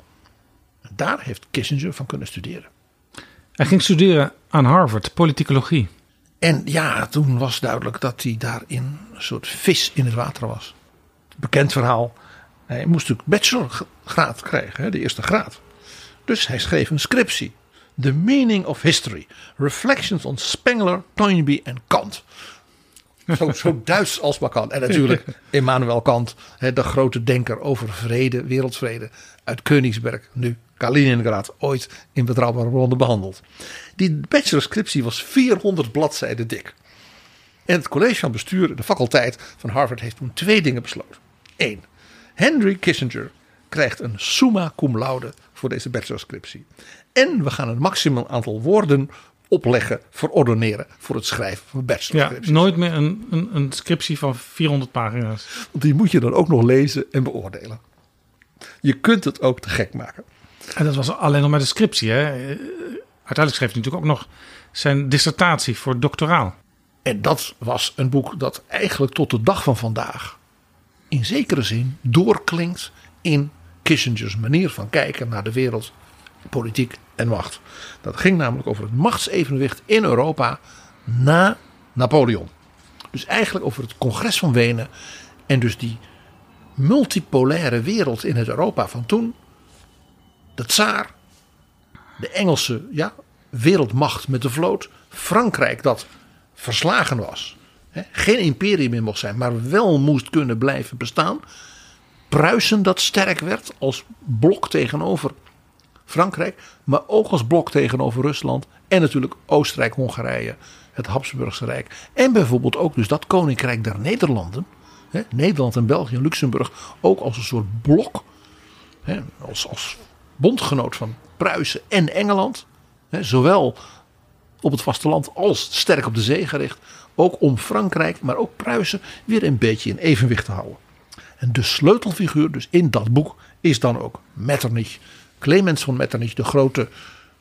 Daar heeft Kissinger van kunnen studeren. Hij ging studeren aan Harvard, politicologie. En ja, toen was duidelijk dat hij daarin een soort vis in het water was. Bekend verhaal hij moest natuurlijk bachelorgraad krijgen, de eerste graad. Dus hij schreef een scriptie. The Meaning of History. Reflections on Spengler, Toynbee en Kant. Zo, zo Duits als maar kan. En natuurlijk Immanuel Kant, de grote denker over vrede, wereldvrede. Uit Königsberg, nu Kaliningrad, ooit in betrouwbare bronnen behandeld. Die bachelorscriptie was 400 bladzijden dik. En het college van bestuur, de faculteit van Harvard, heeft toen twee dingen besloten. Eén, Henry Kissinger krijgt een summa cum laude voor deze bachelorscriptie. En we gaan een maximum aantal woorden opleggen, verordoneren voor het schrijven van bachelorscripties. Ja, nooit meer een, een, een scriptie van 400 pagina's. Want die moet je dan ook nog lezen en beoordelen. Je kunt het ook te gek maken. En dat was alleen nog maar de scriptie. Hè? Uiteindelijk schreef hij natuurlijk ook nog zijn dissertatie voor doctoraal. En dat was een boek dat eigenlijk tot de dag van vandaag in zekere zin doorklinkt in Kissinger's manier van kijken naar de wereld, politiek en macht. Dat ging namelijk over het machtsevenwicht in Europa na Napoleon. Dus eigenlijk over het congres van Wenen en dus die multipolaire wereld in het Europa van toen. De tsaar, de Engelse ja, wereldmacht met de vloot, Frankrijk dat verslagen was geen imperium meer mocht zijn, maar wel moest kunnen blijven bestaan. Pruisen dat sterk werd als blok tegenover Frankrijk, maar ook als blok tegenover Rusland en natuurlijk Oostenrijk, Hongarije, het Habsburgse Rijk. En bijvoorbeeld ook dus dat Koninkrijk der Nederlanden, hè, Nederland en België en Luxemburg, ook als een soort blok, hè, als, als bondgenoot van Pruisen en Engeland. Hè, zowel op het vasteland als sterk op de zee gericht. Ook om Frankrijk, maar ook Pruisen weer een beetje in evenwicht te houden. En de sleutelfiguur dus in dat boek is dan ook Metternich. Clemens van Metternich, de grote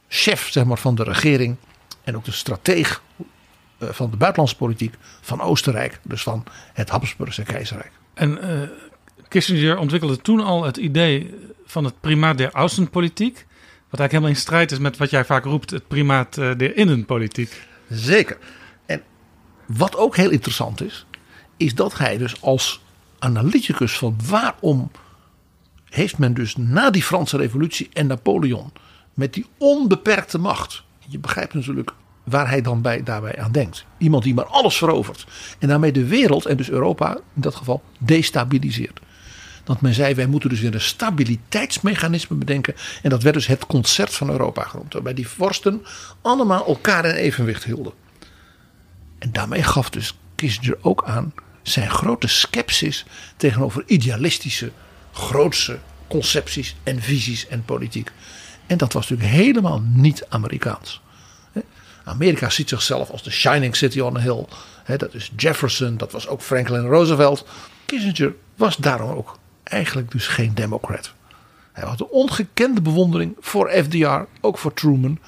chef zeg maar, van de regering. En ook de strateeg eh, van de buitenlandse politiek van Oostenrijk. Dus van het Habsburgse keizerrijk. En uh, Kissinger ontwikkelde toen al het idee van het primaat der außenpolitiek. Wat eigenlijk helemaal in strijd is met wat jij vaak roept, het primaat uh, der innenpolitiek. Zeker. Wat ook heel interessant is, is dat hij dus als analyticus van waarom heeft men dus na die Franse revolutie en Napoleon met die onbeperkte macht. Je begrijpt natuurlijk waar hij dan bij, daarbij aan denkt. Iemand die maar alles verovert. En daarmee de wereld en dus Europa in dat geval destabiliseert. Dat men zei, wij moeten dus weer een stabiliteitsmechanisme bedenken. En dat werd dus het concert van Europa genoemd. Waarbij die vorsten allemaal elkaar in evenwicht hielden. En daarmee gaf dus Kissinger ook aan zijn grote scepsis tegenover idealistische, grootse concepties en visies en politiek. En dat was natuurlijk helemaal niet Amerikaans. Amerika ziet zichzelf als de shining city on a hill. Dat is Jefferson, dat was ook Franklin Roosevelt. Kissinger was daarom ook eigenlijk dus geen democrat. Hij had een ongekende bewondering voor FDR, ook voor Truman.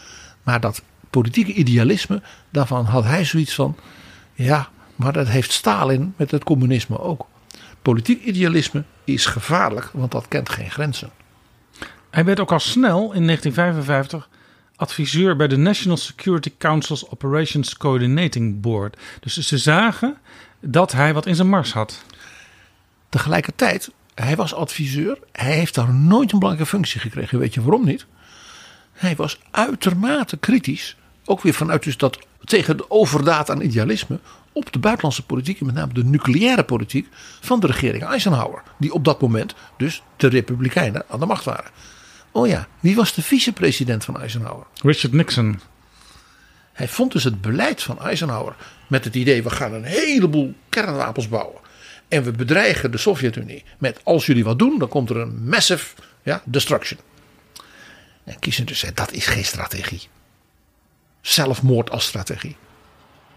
Maar dat politieke idealisme, daarvan had hij zoiets van... Ja, maar dat heeft Stalin met het communisme ook. Politiek idealisme is gevaarlijk, want dat kent geen grenzen. Hij werd ook al snel in 1955 adviseur bij de National Security Council's Operations Coordinating Board. Dus ze zagen dat hij wat in zijn mars had. Tegelijkertijd, hij was adviseur. Hij heeft daar nooit een belangrijke functie gekregen. Weet je waarom niet? Hij was uitermate kritisch. Ook weer vanuit dus dat tegen de overdaad aan idealisme. Op de buitenlandse politiek en met name de nucleaire politiek van de regering Eisenhower. Die op dat moment dus de Republikeinen aan de macht waren. Oh ja, wie was de vicepresident van Eisenhower? Richard Nixon. Hij vond dus het beleid van Eisenhower met het idee: we gaan een heleboel kernwapens bouwen. En we bedreigen de Sovjet-Unie met: als jullie wat doen, dan komt er een massive ja, destruction. En Kissinger zei: dat is geen strategie. Zelfmoord als strategie.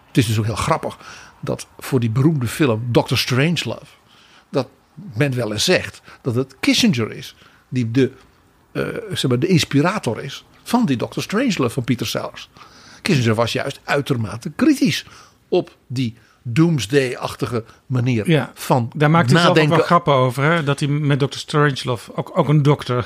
Het is dus ook heel grappig dat voor die beroemde film Doctor Strangelove. dat men wel eens zegt dat het Kissinger is die de uh, zeg maar, de inspirator is van die Dr. Strangelove van Peter Sellers. Kissinger was juist uitermate kritisch op die doomsday-achtige manier ja, van Daar maakt hij zelf ook wel grappen over. Hè? Dat hij met Dr. Strangelove, ook, ook een dokter,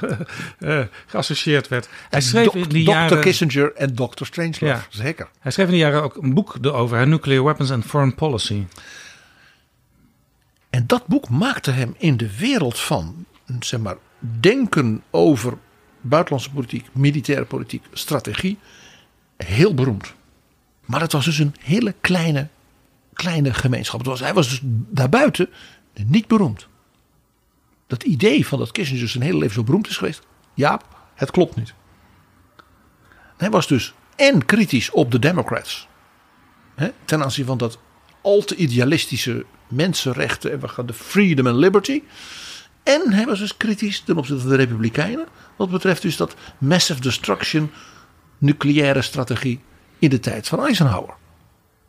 uh, geassocieerd werd. Hij schreef in die jaren... Dr. Kissinger en Dr. Strangelove, ja. zeker. Hij schreef in die jaren ook een boek erover. Nuclear Weapons and Foreign Policy. En dat boek maakte hem in de wereld van, zeg maar, denken over buitenlandse politiek, militaire politiek, strategie heel beroemd. Maar het was dus een hele kleine, kleine gemeenschap. Het was, hij was dus daarbuiten niet beroemd. Dat idee van dat Kissinger zijn hele leven zo beroemd is geweest. Ja, het klopt niet. Hij was dus en kritisch op de Democrats. Hè, ten aanzien van dat al te idealistische mensenrechten en we gaan de freedom and liberty. En hij was dus kritisch ten opzichte van de Republikeinen. Wat betreft dus dat massive destruction nucleaire strategie in de tijd van Eisenhower.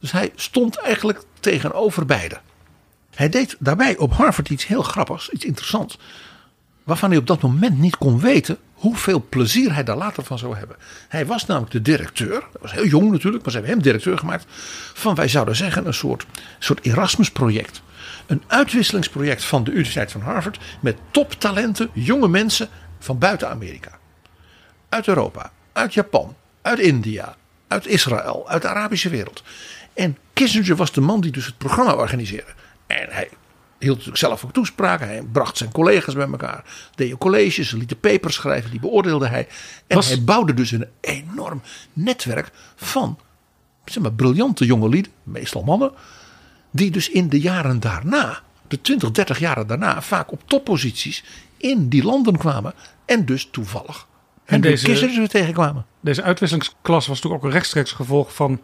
Dus hij stond eigenlijk tegenover beide. Hij deed daarbij op Harvard iets heel grappigs, iets interessants. Waarvan hij op dat moment niet kon weten hoeveel plezier hij daar later van zou hebben. Hij was namelijk de directeur, dat was heel jong natuurlijk, maar ze hebben hem directeur gemaakt. Van wij zouden zeggen een soort, soort Erasmus-project een uitwisselingsproject van de Universiteit van Harvard met toptalenten, jonge mensen van buiten Amerika. Uit Europa, uit Japan, uit India, uit Israël, uit de Arabische wereld. En Kissinger was de man die dus het programma organiseerde. En hij hield natuurlijk zelf ook toespraken. Hij bracht zijn collega's bij elkaar. Deed colleges, liet de papers schrijven, die beoordeelde hij. En hij bouwde dus een enorm netwerk van zeg maar, briljante jonge lieden, meestal mannen die dus in de jaren daarna, de 20, 30 jaren daarna, vaak op topposities in die landen kwamen. En dus toevallig. En deze kissers weer tegenkwamen. Deze uitwisselingsklas was natuurlijk ook een rechtstreeks gevolg van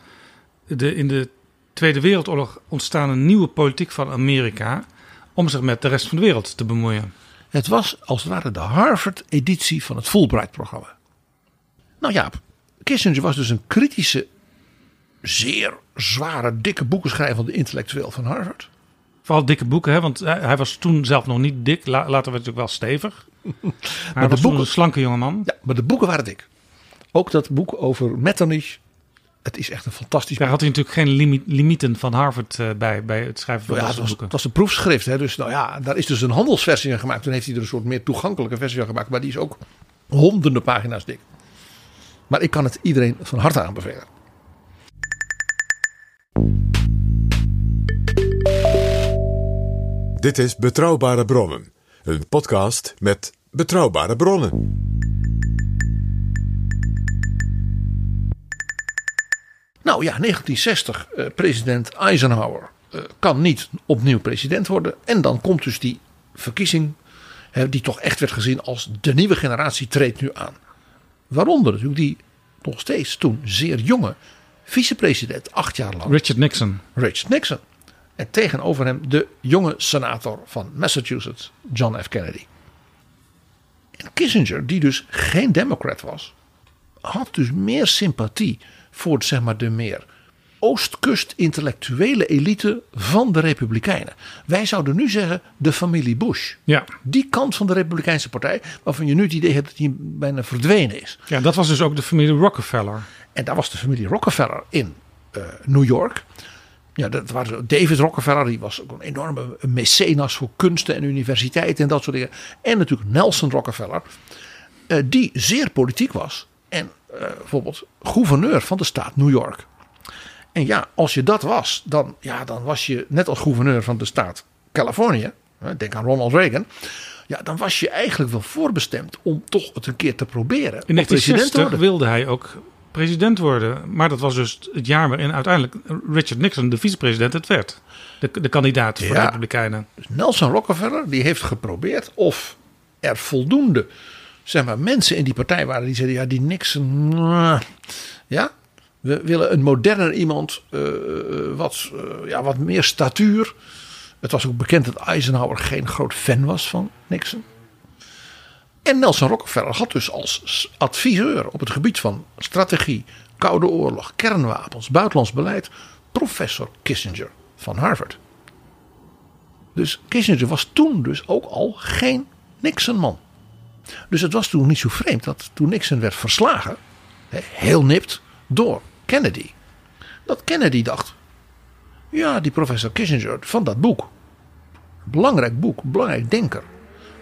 de in de Tweede Wereldoorlog ontstaande nieuwe politiek van Amerika. om zich met de rest van de wereld te bemoeien. Het was als het ware de Harvard-editie van het Fulbright-programma. Nou ja, Kissinger was dus een kritische zeer zware, dikke boeken schrijven van de intellectueel van Harvard. Vooral dikke boeken, hè? want hij was toen zelf nog niet dik. Later werd hij natuurlijk wel stevig. Maar, hij was de boeken, een slanke jongeman. Ja, maar de boeken waren dik. Ook dat boek over Metternich. Het is echt een fantastisch Daar had hij natuurlijk geen limieten van Harvard uh, bij, bij het schrijven van ja, het was. Het was een proefschrift. Hè? Dus nou ja, daar is dus een handelsversie van gemaakt. Toen heeft hij er een soort meer toegankelijke versie van gemaakt. Maar die is ook honderden pagina's dik. Maar ik kan het iedereen van harte aanbevelen. Dit is Betrouwbare Bronnen, een podcast met betrouwbare bronnen. Nou ja, 1960, eh, president Eisenhower eh, kan niet opnieuw president worden. En dan komt dus die verkiezing, die toch echt werd gezien als de nieuwe generatie treedt nu aan. Waaronder natuurlijk die nog steeds toen zeer jonge vicepresident, acht jaar lang. Richard Nixon. Richard Nixon. En tegenover hem de jonge senator van Massachusetts, John F. Kennedy. En Kissinger, die dus geen democrat was, had dus meer sympathie voor zeg maar, de meer oostkust intellectuele elite van de Republikeinen. Wij zouden nu zeggen de familie Bush. Ja. Die kant van de Republikeinse partij, waarvan je nu het idee hebt dat die bijna verdwenen is. ja, dat was dus ook de familie Rockefeller. En daar was de familie Rockefeller in eh, New York. Ja, dat waren David Rockefeller, die was ook een enorme mecenas voor kunsten en universiteiten en dat soort dingen. En natuurlijk Nelson Rockefeller, eh, die zeer politiek was. Eh, bijvoorbeeld gouverneur van de staat New York. En ja, als je dat was, dan, ja, dan was je net als gouverneur van de staat Californië. Denk aan Ronald Reagan. Ja, dan was je eigenlijk wel voorbestemd om toch het een keer te proberen. In om president te 1960 worden. wilde hij ook president worden. Maar dat was dus het jaar waarin uiteindelijk Richard Nixon de vicepresident het werd. De, de kandidaat voor de. Republikeinen. Dus Nelson Rockefeller die heeft geprobeerd of er voldoende zeg maar, mensen in die partij waren die zeiden: ja, die Nixon. Ja, we willen een moderner iemand, eh, wat, eh, ja, wat meer statuur. Het was ook bekend dat Eisenhower geen groot fan was van Nixon. En Nelson Rockefeller had dus als adviseur op het gebied van strategie, koude oorlog, kernwapens, buitenlands beleid, professor Kissinger van Harvard. Dus Kissinger was toen dus ook al geen Nixon-man. Dus het was toen niet zo vreemd dat toen Nixon werd verslagen, heel nipt, door Kennedy. Dat Kennedy dacht, ja die professor Kissinger van dat boek, belangrijk boek, belangrijk denker.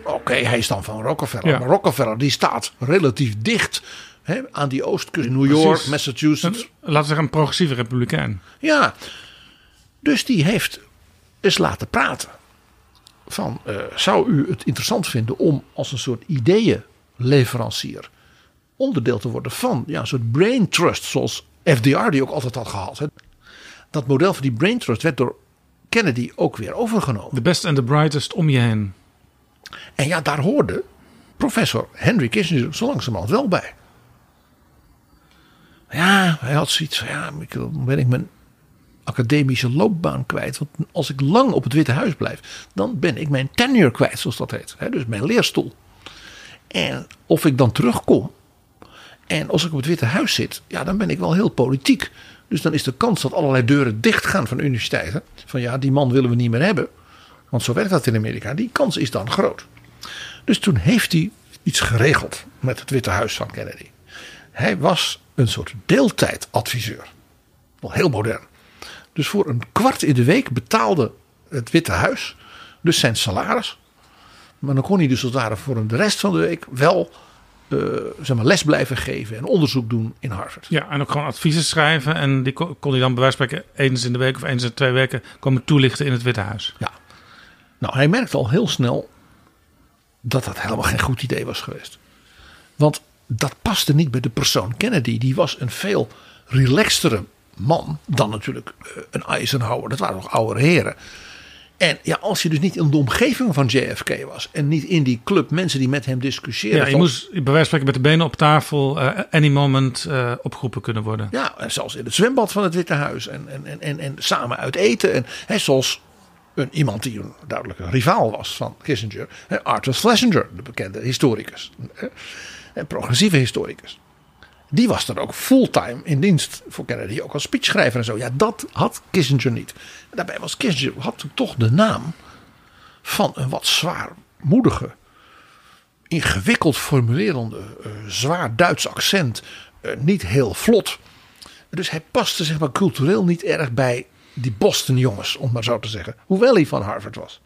Oké, hij is dan van Rockefeller, Ja. maar Rockefeller die staat relatief dicht hè, aan die oostkust, New York, Precies. Massachusetts. Een- Laten we zeggen een progressieve republikein. Ja, dus die heeft eens laten praten. Van, eh, zou u het interessant vinden om als een soort ideeënleverancier onderdeel te worden van ja, een soort brain trust zoals FDR die ook altijd had gehad. Hè. Dat model van die brain trust werd door Kennedy ook weer overgenomen. The best and the brightest om je heen. En ja, daar hoorde professor Henry Kissinger zo langzamerhand wel bij. Ja, hij had zoiets van, ja, ik- ben ik mijn academische loopbaan kwijt. Want als ik lang op het Witte Huis blijf, dan ben ik mijn tenure kwijt, zoals dat heet. Hè, dus mijn leerstoel. En of ik dan terugkom, en als ik op het Witte Huis zit, ja, dan ben ik wel heel politiek. Dus dan is de kans dat allerlei deuren dichtgaan van universiteiten. Van ja, die man willen we niet meer hebben. Want zo werkt dat in Amerika. Die kans is dan groot. Dus toen heeft hij iets geregeld met het Witte Huis van Kennedy. Hij was een soort deeltijdadviseur. Wel heel modern. Dus voor een kwart in de week betaalde het Witte Huis dus zijn salaris. Maar dan kon hij dus als het ware voor de rest van de week wel eh, zeg maar, les blijven geven en onderzoek doen in Harvard. Ja, en ook gewoon adviezen schrijven. En die kon, kon hij dan bij wijze van spreken eens in de week of eens in twee weken komen toelichten in het Witte Huis. Ja. Nou, hij merkte al heel snel dat dat helemaal geen goed idee was geweest. Want dat paste niet bij de persoon Kennedy. Die was een veel relaxtere man dan natuurlijk eh, een Eisenhower. Dat waren nog oude heren. En ja, als je dus niet in de omgeving van JFK was en niet in die club mensen die met hem discussieerden. Ja, je van- moest bij wijze van spreken met de benen op tafel eh, any moment eh, opgeroepen kunnen worden. Ja, en zelfs in het zwembad van het Witte Huis. En, en, en, en, en samen uit eten. En, hè, zoals een, iemand die een duidelijke rivaal was van Kissinger. Hè, Arthur Schlesinger, de bekende historicus. hè, En progressieve historicus. Die was dan ook fulltime in dienst voor Kennedy. Ook als speechschrijver en zo. Ja, dat had Kissinger niet. Daarbij was Kissinger had toch de naam van een wat zwaarmoedige ingewikkeld formulerende, eh, zwaar Duits accent, eh, niet heel vlot. Dus hij paste zeg maar cultureel niet erg bij die Boston jongens, om maar zo te zeggen. Hoewel hij van Harvard was.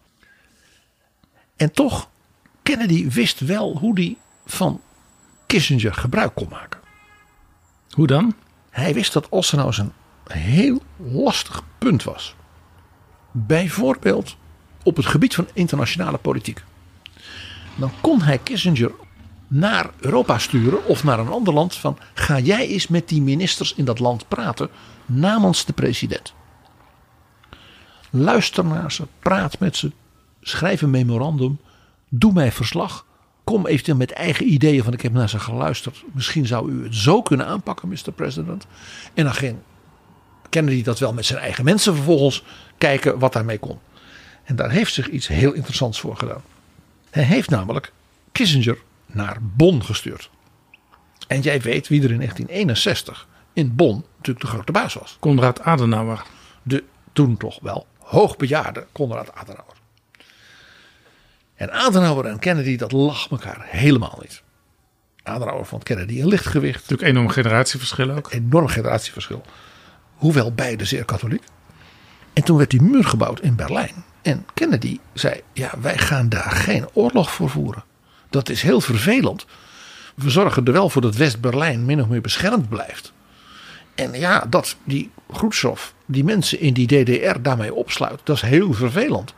En toch, Kennedy wist wel hoe hij van Kissinger gebruik kon maken. Hoe dan? Hij wist dat er nou een heel lastig punt was. Bijvoorbeeld op het gebied van internationale politiek. Dan kon hij Kissinger naar Europa sturen of naar een ander land van ga jij eens met die ministers in dat land praten namens de president. Luister naar ze, praat met ze, schrijf een memorandum, doe mij verslag. Kom eventueel met eigen ideeën van ik heb naar ze geluisterd. Misschien zou u het zo kunnen aanpakken, Mr. President. En dan ging Kennedy dat wel met zijn eigen mensen vervolgens kijken wat daarmee kon. En daar heeft zich iets heel interessants voor gedaan. Hij heeft namelijk Kissinger naar Bonn gestuurd. En jij weet wie er in 1961 in Bonn natuurlijk de grote baas was. Konrad Adenauer. De toen toch wel hoogbejaarde Konrad Adenauer. En Adenauer en Kennedy, dat lag elkaar helemaal niet. Adenauer vond Kennedy een lichtgewicht. Natuurlijk enorm generatieverschil ook. Enorm generatieverschil. Hoewel beide zeer katholiek. En toen werd die muur gebouwd in Berlijn. En Kennedy zei: Ja, wij gaan daar geen oorlog voor voeren. Dat is heel vervelend. We zorgen er wel voor dat West-Berlijn min of meer beschermd blijft. En ja, dat die Khrushchev die mensen in die DDR daarmee opsluit, dat is heel vervelend.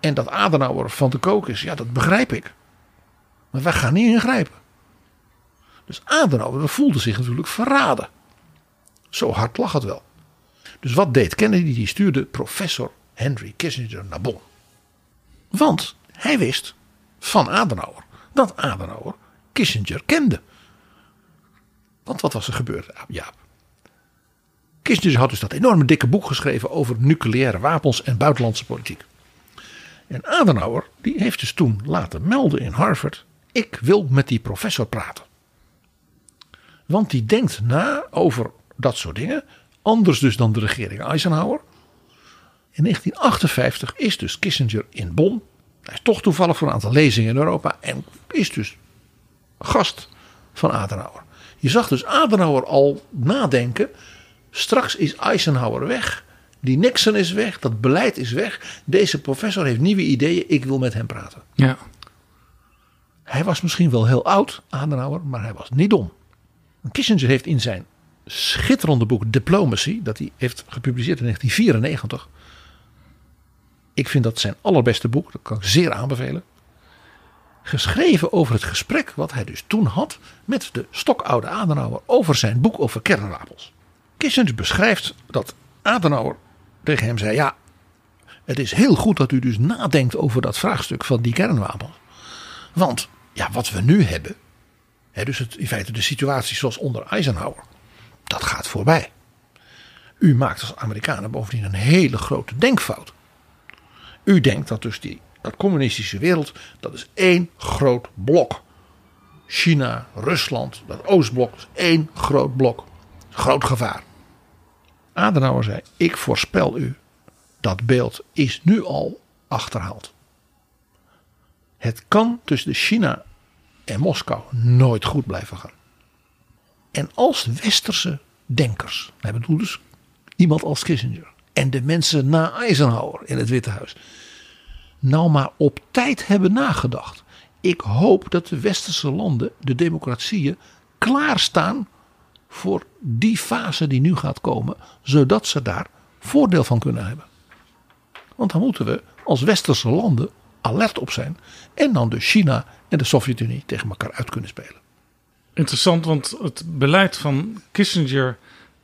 En dat Adenauer van de kook is, ja, dat begrijp ik. Maar wij gaan niet ingrijpen. Dus Adenauer voelde zich natuurlijk verraden. Zo hard lag het wel. Dus wat deed Kennedy? Die stuurde professor Henry Kissinger naar Bonn. Want hij wist van Adenauer dat Adenauer Kissinger kende. Want wat was er gebeurd, Jaap? Kissinger had dus dat enorme dikke boek geschreven over nucleaire wapens en buitenlandse politiek. En Adenauer die heeft dus toen laten melden in Harvard: ik wil met die professor praten. Want die denkt na over dat soort dingen, anders dus dan de regering Eisenhower. In 1958 is dus Kissinger in Bonn. Hij is toch toevallig voor een aantal lezingen in Europa en is dus gast van Adenauer. Je zag dus Adenauer al nadenken. Straks is Eisenhower weg. Die Nixon is weg. Dat beleid is weg. Deze professor heeft nieuwe ideeën. Ik wil met hem praten. Ja. Hij was misschien wel heel oud, Adenauer, maar hij was niet dom. Kissinger heeft in zijn schitterende boek Diplomacy, dat hij heeft gepubliceerd in 1994. Ik vind dat zijn allerbeste boek, dat kan ik zeer aanbevelen. Geschreven over het gesprek wat hij dus toen had met de stokoude Adenauer over zijn boek over kernwapens. Kissinger beschrijft dat Adenauer tegen hem zei: Ja, het is heel goed dat u dus nadenkt over dat vraagstuk van die kernwapens. Want ja, wat we nu hebben, hè, dus in feite de situatie zoals onder Eisenhower, dat gaat voorbij. U maakt als Amerikanen bovendien een hele grote denkfout. U denkt dat dus die dat communistische wereld, dat is één groot blok. China, Rusland, dat Oostblok één groot blok. Groot gevaar. Adenauer zei: Ik voorspel u, dat beeld is nu al achterhaald. Het kan tussen China en Moskou nooit goed blijven gaan. En als westerse denkers, hij bedoelt dus iemand als Kissinger en de mensen na Eisenhower in het Witte Huis, nou maar op tijd hebben nagedacht. Ik hoop dat de westerse landen, de democratieën, klaarstaan voor die fase die nu gaat komen, zodat ze daar voordeel van kunnen hebben. Want dan moeten we als westerse landen alert op zijn en dan dus China en de Sovjet-Unie tegen elkaar uit kunnen spelen. Interessant, want het beleid van Kissinger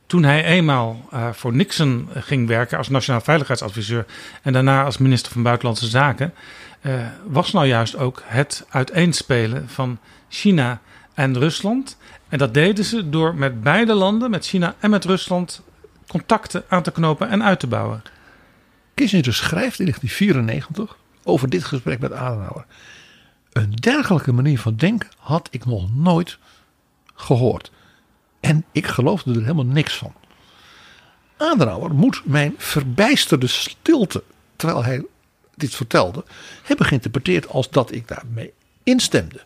toen hij eenmaal uh, voor Nixon ging werken als nationaal veiligheidsadviseur en daarna als minister van Buitenlandse Zaken, uh, was nou juist ook het uiteenspelen van China en Rusland. En dat deden ze door met beide landen, met China en met Rusland, contacten aan te knopen en uit te bouwen. Kissinger schrijft in 1994 over dit gesprek met Adenauer. Een dergelijke manier van denken had ik nog nooit gehoord. En ik geloofde er helemaal niks van. Adenauer moet mijn verbijsterde stilte, terwijl hij dit vertelde, hebben geïnterpreteerd als dat ik daarmee instemde.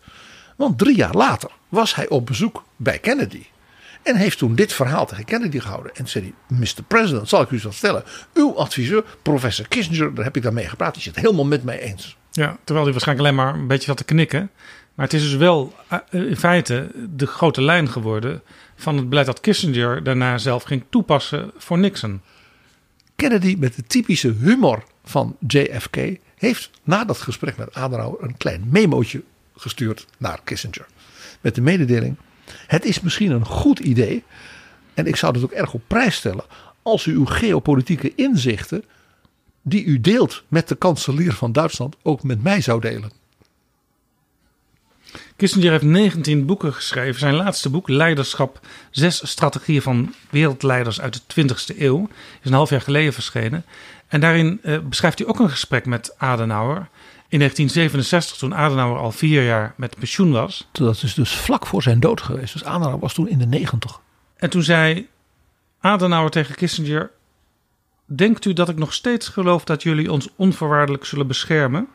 Want drie jaar later was hij op bezoek bij Kennedy. En heeft toen dit verhaal tegen Kennedy gehouden. En zei hij, Mr. President, zal ik u eens stellen. Uw adviseur, professor Kissinger, daar heb ik daarmee gepraat. Die zit het helemaal met mij eens. Ja, terwijl hij waarschijnlijk alleen maar een beetje zat te knikken. Maar het is dus wel eh, in feite de grote lijn geworden van het beleid dat Kissinger daarna zelf ging toepassen voor Nixon. Kennedy met de typische humor van JFK heeft na dat gesprek met Adenauer een klein memootje gestuurd naar Kissinger. Met de mededeling: het is misschien een goed idee. En ik zou het ook erg op prijs stellen. als u uw geopolitieke inzichten. die u deelt met de kanselier van Duitsland. ook met mij zou delen. Kissinger heeft 19 boeken geschreven. Zijn laatste boek, Leiderschap, zes strategieën van wereldleiders uit de 20e eeuw, is een half jaar geleden verschenen. En daarin eh, beschrijft hij ook een gesprek met Adenauer. In 1967, toen Adenauer al vier jaar met pensioen was. Dat is dus vlak voor zijn dood geweest. Dus Adenauer was toen in de 90. En toen zei Adenauer tegen Kissinger: Denkt u dat ik nog steeds geloof dat jullie ons onvoorwaardelijk zullen beschermen?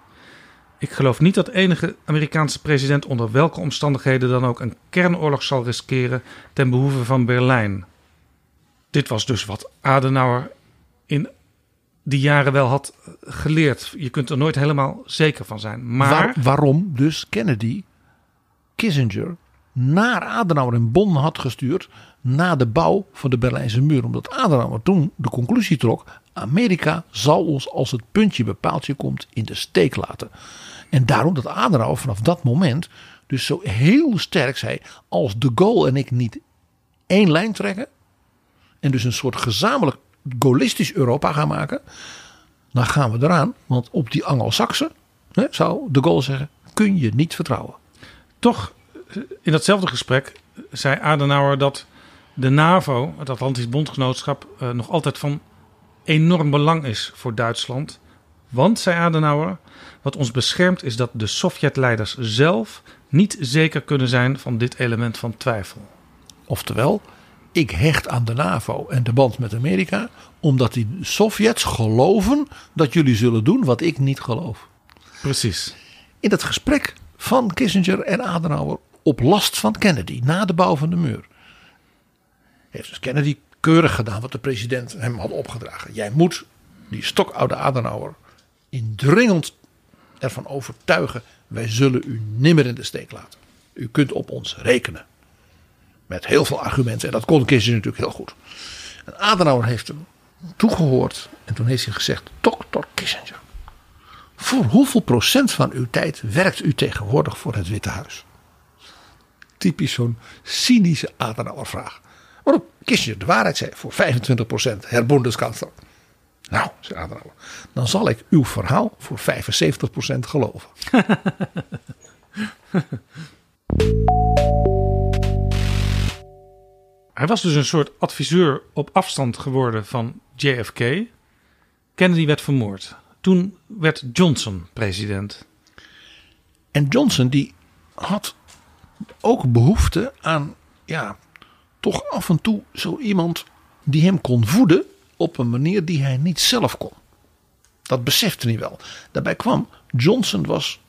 Ik geloof niet dat enige Amerikaanse president onder welke omstandigheden dan ook een kernoorlog zal riskeren ten behoeve van Berlijn. Dit was dus wat Adenauer in die jaren wel had geleerd. Je kunt er nooit helemaal zeker van zijn. Maar Waar- waarom dus Kennedy Kissinger naar Adenauer in Bonn had gestuurd na de bouw van de Berlijnse muur. Omdat Adenauer toen de conclusie trok: Amerika zal ons als het puntje bij paaltje komt in de steek laten. En daarom dat Adenauer vanaf dat moment dus zo heel sterk zei: als de Gaulle en ik niet één lijn trekken en dus een soort gezamenlijk gaullistisch Europa gaan maken, dan gaan we eraan. Want op die Anglo-Saxen, hè, zou de Gaulle zeggen, kun je niet vertrouwen. toch, eh, in datzelfde gesprek zei Adenauer dat de NAVO, het Atlantisch Bondgenootschap, eh, nog altijd van enorm belang is voor Duitsland. Want, zei Adenauer, wat ons beschermt is dat de Sovjetleiders zelf niet zeker kunnen zijn van dit element van twijfel. Oftewel, ik hecht aan de NAVO en de band met Amerika, omdat die Sovjets geloven dat jullie zullen doen wat ik niet geloof. Precies. In dat gesprek van Kissinger en Adenauer op last van Kennedy na de bouw van de muur, heeft dus Kennedy keurig gedaan wat de president hem had opgedragen. Jij moet die stokoude Adenauer indringend ervan overtuigen: wij zullen u nimmer in de steek laten. U kunt op ons rekenen. Met heel veel argumenten. En dat kon Kissinger natuurlijk heel goed. En Adenauer heeft hem toegehoord. En toen heeft hij gezegd: Dr. Kissinger. Voor hoeveel procent van uw tijd werkt u tegenwoordig voor het Witte Huis? Typisch zo'n cynische Adenauer vraag. Waarop Kissinger de waarheid zei: voor 25 procent, Herr Bundeskanzler. Nou, zei Adenauer, dan zal ik uw verhaal voor 75 procent geloven. Hij was dus een soort adviseur op afstand geworden van JFK. Kennedy werd vermoord. Toen werd Johnson president. En Johnson die had ook behoefte aan, ja, toch af en toe zo iemand die hem kon voeden op een manier die hij niet zelf kon. Dat besefte hij wel. Daarbij kwam, Johnson was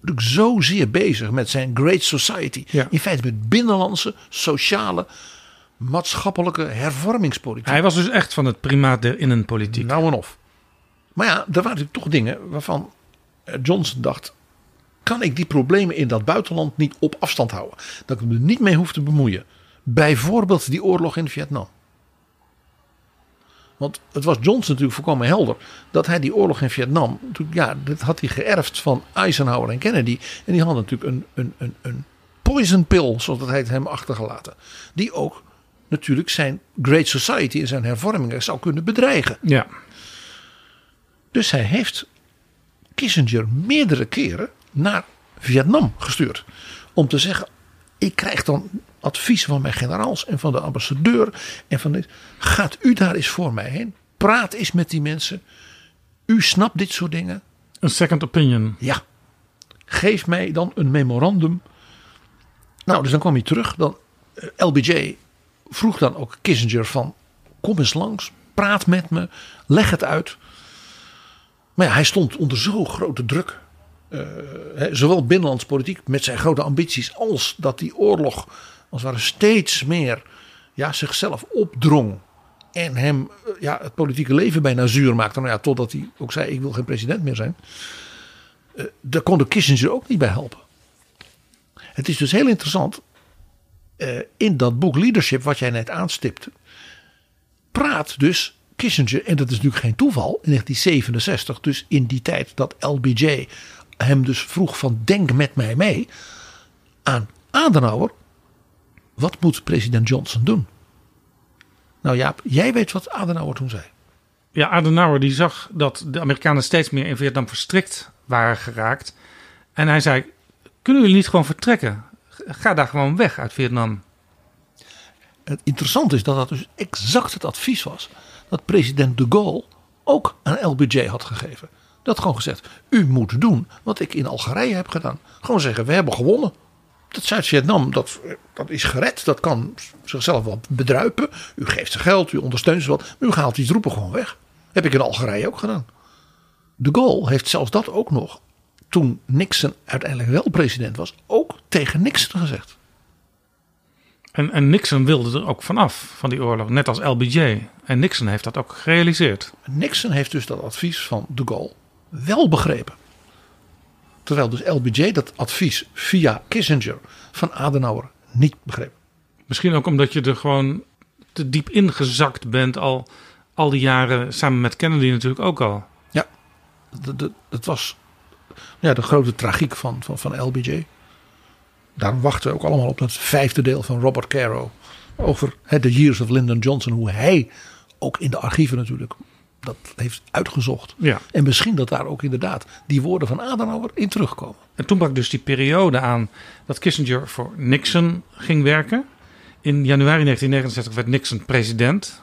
natuurlijk zozeer bezig met zijn Great Society. Ja. In feite met binnenlandse, sociale, maatschappelijke hervormingspolitiek. Hij was dus echt van het primaat der innenpolitiek. Nou en of. Maar ja, er waren natuurlijk toch dingen waarvan eh, Johnson dacht: kan ik die problemen in dat buitenland niet op afstand houden? Dat ik me er niet mee hoef te bemoeien. Bijvoorbeeld die oorlog in Vietnam. Want het was Johnson natuurlijk volkomen helder dat hij die oorlog in Vietnam, ja, dat had hij geërfd van Eisenhower en Kennedy. En die hadden natuurlijk een, een, een, een poison pill, zoals dat heet, hem achtergelaten. Die ook natuurlijk zijn Great Society en zijn hervormingen zou kunnen bedreigen. Ja. Dus hij heeft Kissinger meerdere keren naar Vietnam gestuurd. Om te zeggen: ik krijg dan advies van mijn generaals en van de ambassadeur. En van dit. Gaat u daar eens voor mij heen? Praat eens met die mensen. U snapt dit soort dingen. Een second opinion. Ja. Geef mij dan een memorandum. Nou, dus dan kwam hij terug. Dan, eh, LBJ vroeg dan ook Kissinger van... Kom eens langs, praat met me, leg het uit. Maar ja, hij stond onder zo grote druk. eh, hè, zowel binnenlands politiek met zijn grote ambities... als dat die oorlog als ware steeds meer ja, zichzelf opdrong. En hem eh, ja, het politieke leven bijna zuur maakte. Nou ja, totdat hij ook zei, ik wil geen president meer zijn. Eh, daar kon de Kissinger ook niet bij helpen. Het is dus heel interessant. Eh, in dat boek Leadership, wat jij net aanstipte. Praat dus Kissinger, en dat is natuurlijk geen toeval, in 1967, dus in die tijd dat LBJ hem dus vroeg van denk met mij mee aan Adenauer. Wat moet president Johnson doen? Nou Jaap, jij weet wat Adenauer toen zei. Ja, Adenauer die zag dat de Amerikanen steeds meer in Vietnam verstrikt waren geraakt. En hij zei, kunnen jullie niet gewoon vertrekken? Ga daar gewoon weg uit Vietnam. Het interessante is dat dat dus exact het advies was dat president de Gaulle ook aan LBJ had gegeven. Dat gewoon gezegd, u moet doen wat ik in Algerije heb gedaan. Gewoon zeggen, we hebben gewonnen. Dat Zuid-Vietnam, dat, dat is gered. Dat kan zichzelf wel bedruipen. U geeft ze geld, u ondersteunt ze wat. Maar u haalt die troepen gewoon weg. Heb ik in Algerije ook gedaan. De Gaulle heeft zelfs dat ook nog, toen Nixon uiteindelijk wel president was, ook tegen Nixon gezegd. En, en Nixon wilde er ook vanaf, van die oorlog, net als LBJ. En Nixon heeft dat ook gerealiseerd. Nixon heeft dus dat advies van de Gaulle wel begrepen. Terwijl dus LBJ dat advies via Kissinger van Adenauer niet begreep. Misschien ook omdat je er gewoon te diep ingezakt bent al, al die jaren, samen met Kennedy natuurlijk ook al. Ja, dat was ja, de grote tragiek van, van, van LBJ. Daarom wachten we ook allemaal op het vijfde deel van Robert Caro. Over The Years of Lyndon Johnson. Hoe hij, ook in de archieven natuurlijk, dat heeft uitgezocht. Ja. En misschien dat daar ook inderdaad die woorden van Adenauer in terugkomen. En toen brak dus die periode aan dat Kissinger voor Nixon ging werken. In januari 1969 werd Nixon president.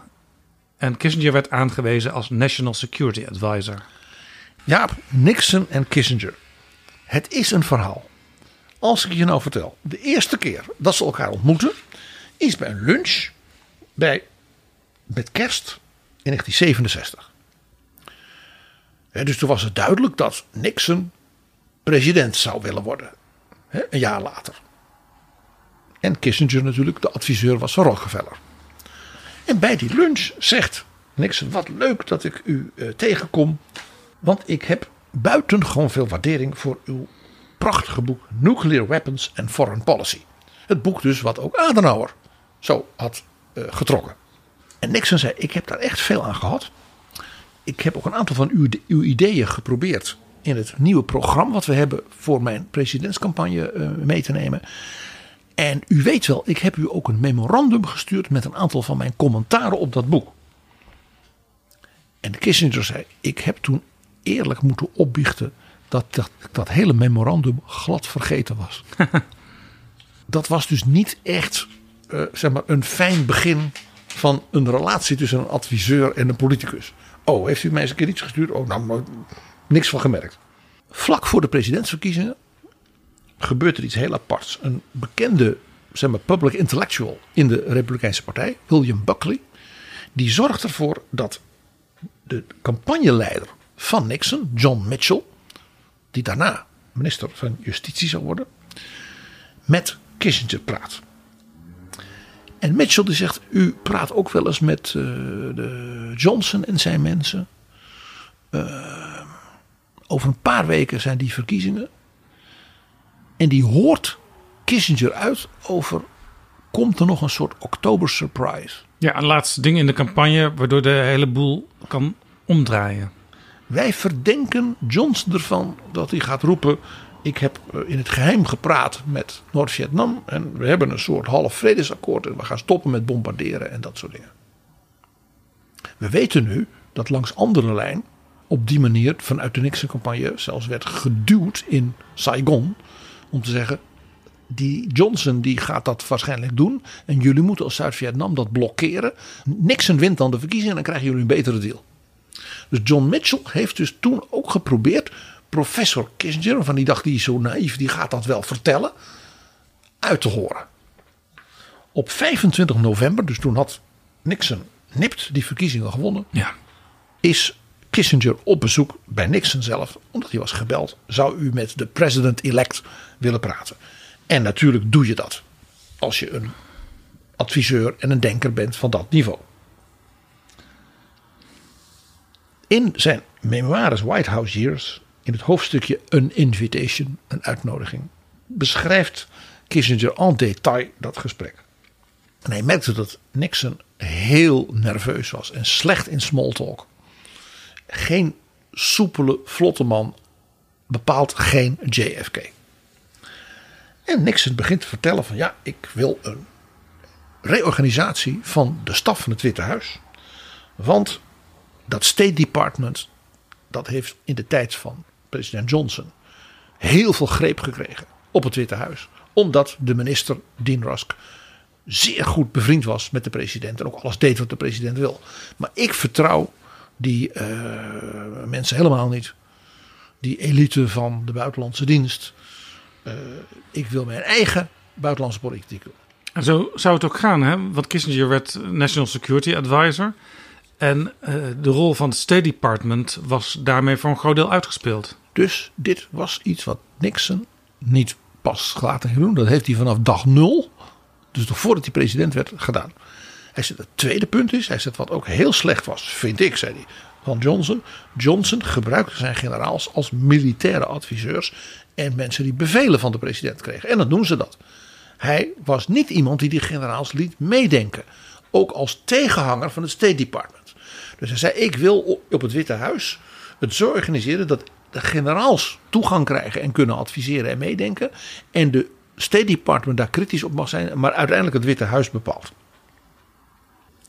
En Kissinger werd aangewezen als National Security Advisor. Ja, Nixon en Kissinger. Het is een verhaal. Als ik je nou vertel, de eerste keer dat ze elkaar ontmoeten, is bij een lunch bij, met kerst in 1967. dus toen was het duidelijk dat Nixon president zou willen worden. een jaar later. En Kissinger natuurlijk de adviseur was van Rockefeller. En bij die lunch zegt Nixon: Wat leuk dat ik u eh, tegenkom. Want ik heb buitengewoon veel waardering voor uw prachtige boek Nuclear Weapons and Foreign Policy. Het boek dus wat ook Adenauer zo had uh, getrokken. En Nixon zei, ik heb daar echt veel aan gehad. Ik heb ook een aantal van uw, uw ideeën geprobeerd in het nieuwe programma wat we hebben voor mijn presidentscampagne uh, mee te nemen. En u weet wel, ik heb u ook een memorandum gestuurd met een aantal van mijn commentaren op dat boek. En Kissinger zei, ik heb toen eerlijk moeten opbiechten dat, dat dat hele memorandum glad vergeten was. dat was dus niet echt uh, zeg maar een fijn begin van een relatie tussen een adviseur en een politicus. Oh, heeft u mij eens een keer iets gestuurd? Oh, nou, niks van gemerkt. Vlak voor de presidentsverkiezingen gebeurt er iets heel aparts. Een bekende zeg maar, public intellectual in de Republikeinse Partij, William Buckley, die zorgt ervoor dat de campagneleider van Nixon, John Mitchell, die daarna minister van Justitie zou worden, met Kissinger praat. En Mitchell die zegt, u praat ook wel eens met uh, de Johnson en zijn mensen. Uh, over een paar weken zijn die verkiezingen. En die hoort Kissinger uit over, komt er nog een soort oktober surprise? Ja, een laatste ding in de campagne waardoor de hele boel kan omdraaien. Wij verdenken Johnson ervan dat hij gaat roepen: Ik heb eh, in het geheim gepraat met Noord-Vietnam. En we hebben een soort half vredesakkoord. En we gaan stoppen met bombarderen en dat soort dingen. We weten nu dat langs andere lijn op die manier vanuit de Nixon-campagne zelfs werd geduwd in Saigon. Om te zeggen: die Johnson die gaat dat waarschijnlijk doen. En jullie moeten als Zuid-Vietnam dat blokkeren. Nixon wint dan de verkiezingen en dan krijgen jullie een betere deal. Dus John Mitchell heeft dus toen ook geprobeerd professor Kissinger, van die dacht die is zo naïef, die gaat dat wel vertellen, uit te horen. Op 25 november, dus toen had Nixon nipt die verkiezingen gewonnen, ja. is Kissinger op bezoek bij Nixon zelf, omdat hij was gebeld. Zou u met de president-elect willen praten? En natuurlijk doe je dat als je een adviseur en een denker bent van dat niveau. In zijn memoires White House Years, in het hoofdstukje Een Invitation, een uitnodiging, beschrijft Kissinger en detail dat gesprek. En hij merkte dat Nixon heel nerveus was en slecht in smalltalk. Geen soepele, vlotte man. bepaalt geen JFK. En Nixon begint te vertellen van ja, ik wil een reorganisatie van de staf van het Witte Huis. Want dat State Department, dat heeft in de tijd van president Johnson heel veel greep gekregen op het Witte Huis. Omdat de minister Dean Rusk zeer goed bevriend was met de president en ook alles deed wat de president wil. Maar ik vertrouw die uh, mensen helemaal niet. Die elite van de buitenlandse dienst. Uh, ik wil mijn eigen buitenlandse politiek doen. En zo zou het ook gaan, hè? Want Kissinger werd National Security Advisor. En uh, de rol van het State Department was daarmee voor een groot deel uitgespeeld. Dus dit was iets wat Nixon niet pas laten doen. Dat heeft hij vanaf dag nul, dus nog voordat hij president werd, gedaan. Hij zegt, het tweede punt is, hij zegt wat ook heel slecht was, vind ik, zei hij, van Johnson. Johnson gebruikte zijn generaals als militaire adviseurs en mensen die bevelen van de president kregen. En dan doen ze dat. Hij was niet iemand die die generaals liet meedenken. Ook als tegenhanger van het State Department. Dus hij zei: Ik wil op het Witte Huis het zo organiseren dat de generaals toegang krijgen en kunnen adviseren en meedenken. En de State Department daar kritisch op mag zijn, maar uiteindelijk het Witte Huis bepaalt.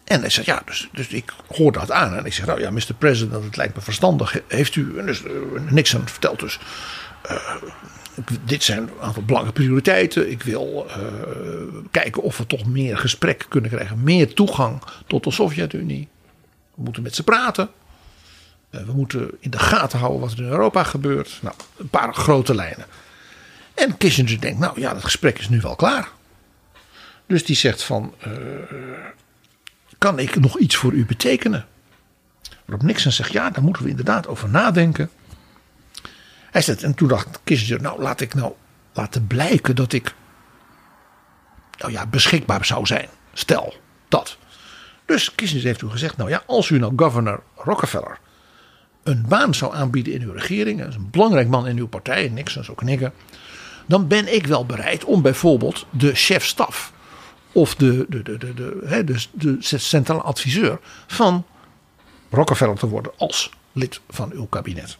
En hij zegt, ja, dus, dus ik hoor dat aan. En ik zeg, nou ja, Mr. President, het lijkt me verstandig. Heeft u, dus, uh, Nixon vertelt dus, uh, dit zijn een aantal belangrijke prioriteiten. Ik wil uh, kijken of we toch meer gesprek kunnen krijgen. Meer toegang tot de Sovjet-Unie. We moeten met ze praten. Uh, we moeten in de gaten houden wat er in Europa gebeurt. Nou, een paar grote lijnen. En Kissinger denkt, nou ja, dat gesprek is nu wel klaar. Dus die zegt van, uh, kan ik nog iets voor u betekenen? Waarop Nixon zegt, ja, daar moeten we inderdaad over nadenken. Hij zegt, en toen dacht Kissinger, nou laat ik nou laten blijken dat ik nou ja, beschikbaar zou zijn. Stel dat. Dus Kissinger heeft toen gezegd, nou ja, als u nou governor Rockefeller een baan zou aanbieden in uw regering, dat is een belangrijk man in uw partij, Nixon zo knikken, dan ben ik wel bereid om bijvoorbeeld de chef-staf of de, de, de, de, de, de, centrale adviseur van Rockefeller te worden als lid van uw kabinet.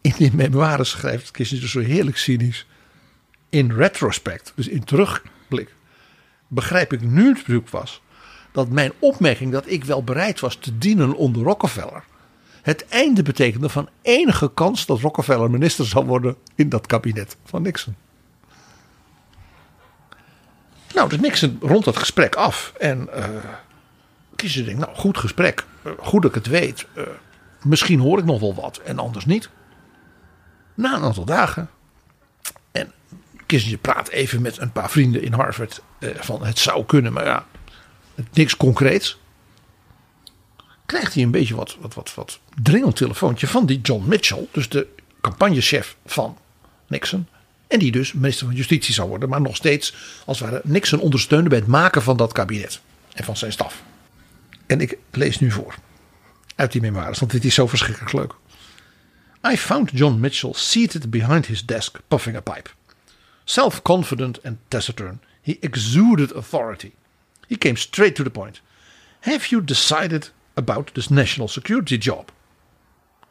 In die memoires schrijft Kissinger zo heerlijk cynisch. In retrospect, dus in terugblik, begrijp ik nu het bezoek was dat mijn opmerking dat ik wel bereid was te dienen onder Rockefeller het einde betekende van enige kans dat Rockefeller minister zou worden in dat kabinet van Nixon. Nou, dus Nixon rond dat gesprek af. En uh, denkt, nou goed gesprek. Uh, goed dat ik het weet. Uh, misschien hoor ik nog wel wat en anders niet. Na een aantal dagen. En Kissinger praat even met een paar vrienden in Harvard. van het zou kunnen, maar ja, niks concreets. Krijgt hij een beetje wat, wat, wat, wat dringend telefoontje van die John Mitchell. Dus de campagnechef van Nixon. En die dus minister van Justitie zou worden. Maar nog steeds als het ware Nixon ondersteunde bij het maken van dat kabinet. En van zijn staf. En ik lees nu voor. Uit die memoires. Want dit is zo verschrikkelijk leuk. I found John Mitchell seated behind his desk puffing a pipe. Self-confident and taciturn. He exuded authority. He came straight to the point. Have you decided about this national security job?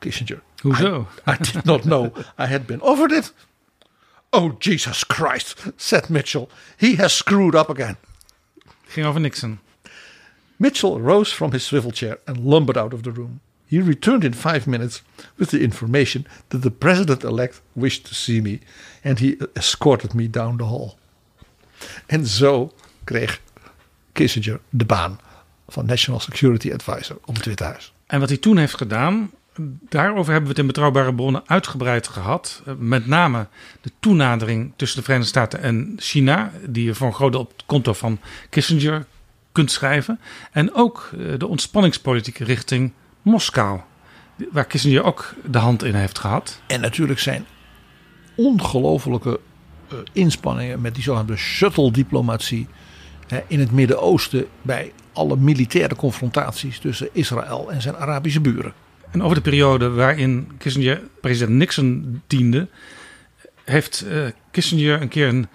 Kissinger. Hoezo? I, I did not know I had been offered it. Oh, Jesus Christ, said Mitchell. He has screwed up again. Ging over Nixon. Mitchell rose from his swivel chair and lumbered out of the room. He returned in five minutes with the information that the president elect wished to see me, and he escorted me down the hall. En zo kreeg Kissinger de baan van National Security Advisor op het Witte Huis. En wat hij toen heeft gedaan, daarover hebben we het in Betrouwbare Bronnen uitgebreid gehad. Met name de toenadering tussen de Verenigde Staten en China, die je voor een groot deel op het konto van Kissinger kunt schrijven. En ook de ontspanningspolitiek richting Moskou, waar Kissinger ook de hand in heeft gehad. En natuurlijk zijn ongelofelijke uh, inspanningen met die zogenaamde shuttle-diplomatie in het Midden-Oosten bij alle militaire confrontaties tussen Israël en zijn Arabische buren. En over de periode waarin Kissinger president Nixon diende, heeft uh, Kissinger een keer een,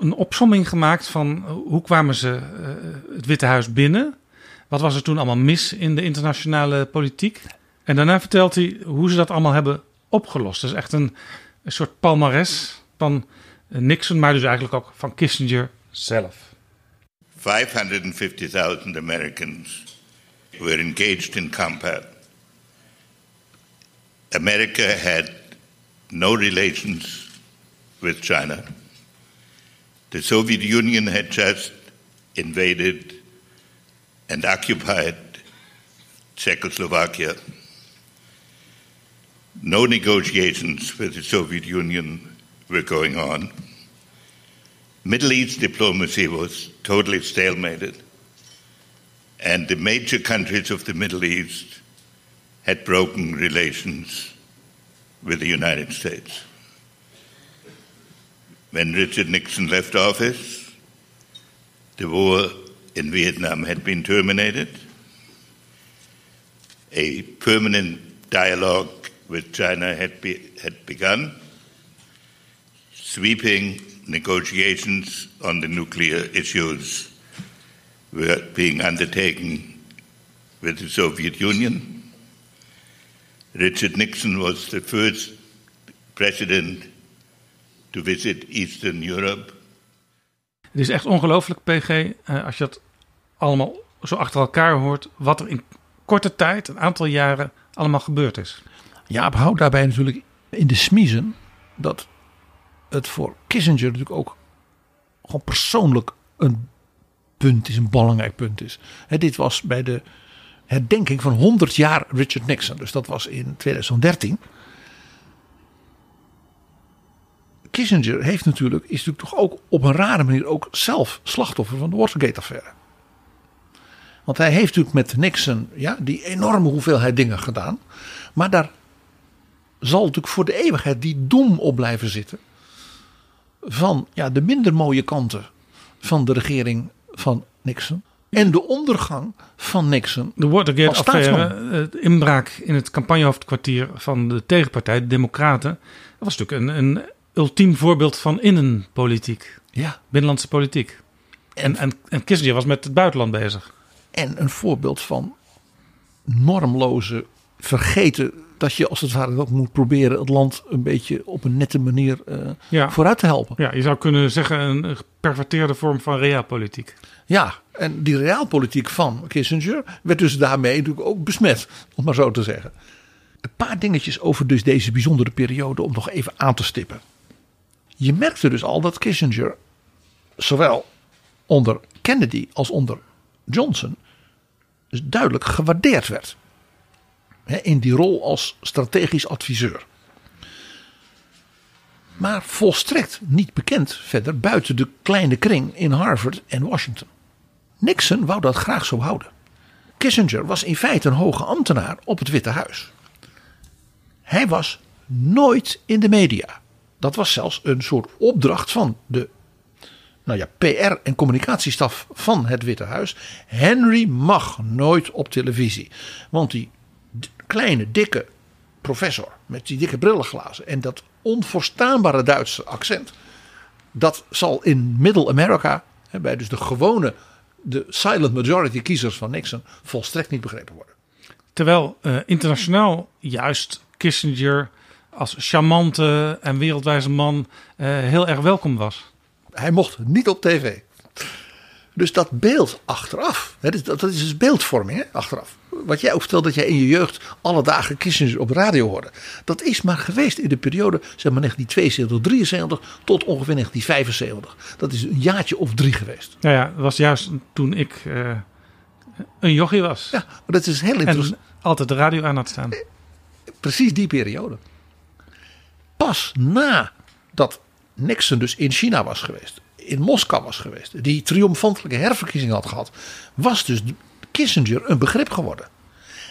een, opsomming gemaakt van hoe kwamen ze uh, het Witte Huis binnen. Wat was er toen allemaal mis in de internationale politiek? En daarna vertelt hij hoe ze dat allemaal hebben opgelost. Dat is echt een, een soort palmares van Nixon, maar dus eigenlijk ook van Kissinger zelf. 550,000 Americans were engaged in combat. America had no relations with China. The Soviet Union had just invaded and occupied Czechoslovakia. No negotiations with the Soviet Union were going on. Middle East diplomacy was totally stalemated, and the major countries of the Middle East had broken relations with the United States. When Richard Nixon left office, the war in Vietnam had been terminated. A permanent dialogue with China had, be, had begun. Sweeping negotiations on the nuclear issues were being undertaken with the Soviet Union. Richard Nixon was the first president to visit Eastern Europe. Het is echt ongelooflijk, PG, eh, als je dat allemaal zo achter elkaar hoort, wat er in korte tijd, een aantal jaren, allemaal gebeurd is. Jaap houdt daarbij natuurlijk in de smiezen dat het voor Kissinger natuurlijk ook gewoon persoonlijk een punt is, een belangrijk punt is. dit was bij de herdenking van 100 jaar Richard Nixon, dus dat was in 2013. Kissinger heeft natuurlijk, is natuurlijk toch ook op een rare manier ook zelf slachtoffer van de Watergate-affaire. Want hij heeft natuurlijk met Nixon ja, die enorme hoeveelheid dingen gedaan. Maar daar zal natuurlijk voor de eeuwigheid die doem op blijven zitten. Van ja, de minder mooie kanten van de regering van Nixon. En de ondergang van Nixon. De Watergate-affaire, het inbraak in het campagnehoofdkwartier van de tegenpartij, de Democraten. Dat was natuurlijk een, een ultiem voorbeeld van innenpolitiek. Ja. Binnenlandse politiek. En, en, en Kissinger was met het buitenland bezig. En een voorbeeld van normloze vergeten dat je als het ware ook moet proberen het land een beetje op een nette manier uh, vooruit te helpen. Ja, je zou kunnen zeggen een perverteerde vorm van realpolitiek. Ja, en die realpolitiek van Kissinger werd dus daarmee natuurlijk ook besmet, om maar zo te zeggen. Een paar dingetjes over dus deze bijzondere periode om nog even aan te stippen. Je merkte dus al dat Kissinger zowel onder Kennedy als onder Johnson dus duidelijk gewaardeerd werd. In die rol als strategisch adviseur. Maar volstrekt niet bekend verder buiten de kleine kring in Harvard en Washington. Nixon wou dat graag zo houden. Kissinger was in feite een hoge ambtenaar op het Witte Huis. Hij was nooit in de media. Dat was zelfs een soort opdracht van de nou ja, PR- en communicatiestaf van het Witte Huis. Henry mag nooit op televisie. Want die kleine, dikke professor met die dikke brillenglazen en dat onverstaanbare Duitse accent. Dat zal in Middle America, bij dus de gewone, de silent majority kiezers van Nixon, volstrekt niet begrepen worden. Terwijl uh, internationaal juist Kissinger als charmante en wereldwijze man uh, heel erg welkom was. Hij mocht niet op tv. Dus dat beeld achteraf, hè, dat is dus beeldvorming hè, achteraf. Wat jij ook vertelt dat jij in je jeugd alle dagen Kissinger op radio hoorde. Dat is maar geweest in de periode zeg maar 1972, 73 tot ongeveer 1975. Dat is een jaartje of drie geweest. Ja, ja dat was juist toen ik uh, een jochie was. Ja, maar dat is heel interessant. En altijd de radio aan had staan. Precies die periode. Pas na dat Nixon dus in China was geweest, in Moskou was geweest, die triomfantelijke herverkiezing had gehad, was dus Kissinger een begrip geworden.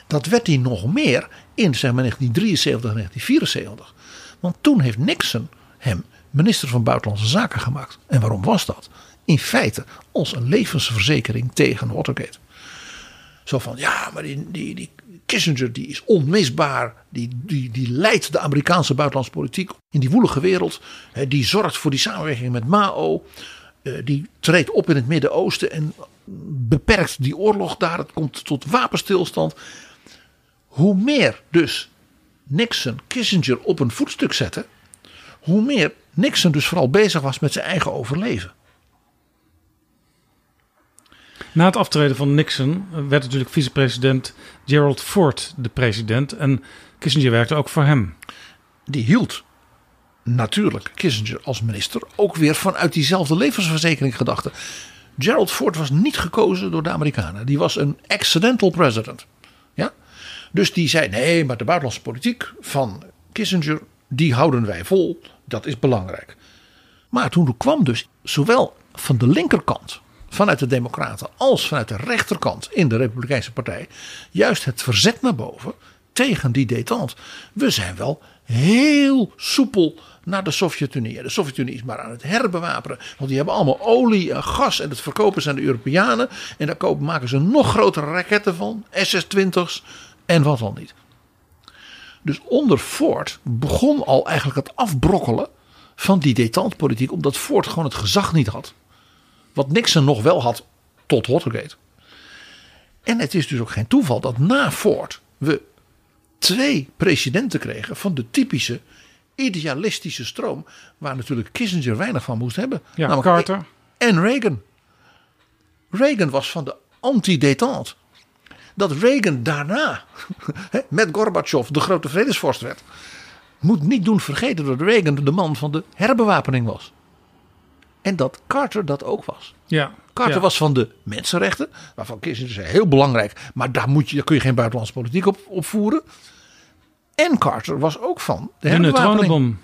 Dat werd hij nog meer in zeg maar 1973 en 1974. Want toen heeft Nixon hem minister van Buitenlandse Zaken gemaakt. En waarom was dat? In feite als een levensverzekering tegen Watergate. Zo van, ja, maar die, die, die Kissinger die is onmisbaar. Die, die, die leidt de Amerikaanse buitenlandse politiek in die woelige wereld. Die zorgt voor die samenwerking met Mao. Eh, die treedt op in het Midden-Oosten en beperkt die oorlog daar. Het komt tot wapenstilstand. Hoe meer dus Nixon Kissinger op een voetstuk zette, hoe meer Nixon dus vooral bezig was met zijn eigen overleven. Na het aftreden van Nixon werd natuurlijk vicepresident Gerald Ford de president. En Kissinger werkte ook voor hem. Die hield natuurlijk Kissinger als minister ook weer vanuit diezelfde levensverzekering gedachte. Gerald Ford was niet gekozen door de Amerikanen. Die was een accidental president. Ja? Dus die zei: nee, maar de buitenlandse politiek van Kissinger, die houden wij vol. Dat is belangrijk. Maar toen kwam dus zowel van de linkerkant, vanuit de Democraten, als vanuit de rechterkant in de Republikeinse Partij, juist het verzet naar boven tegen die detente. We zijn wel heel soepel naar de Sovjet-Unie. De Sovjet-Unie is maar aan het herbewapenen. Want die hebben allemaal olie en gas en dat verkopen ze aan de Europeanen. En daar kopen, maken ze nog grotere raketten van. SS-20's en wat dan niet. Dus onder Ford begon al eigenlijk het afbrokkelen van die detentpolitiek. Omdat Ford gewoon het gezag niet had. Wat Nixon nog wel had tot Watergate. En het is dus ook geen toeval dat na Ford we twee presidenten kregen van de typische idealistische stroom. Waar natuurlijk Kissinger weinig van moest hebben. Ja, namelijk Carter. En Reagan. Reagan was van de anti-detente. Dat Reagan daarna met Gorbachev de grote vredesvorst werd. Moet niet doen vergeten dat Reagan de man van de herbewapening was. En dat Carter dat ook was. Ja, Carter ja. was van de mensenrechten, waarvan Kissinger zei heel belangrijk, maar daar, moet je, daar kun je geen buitenlandse politiek op, op voeren. En Carter was ook van de, de neutronenbom.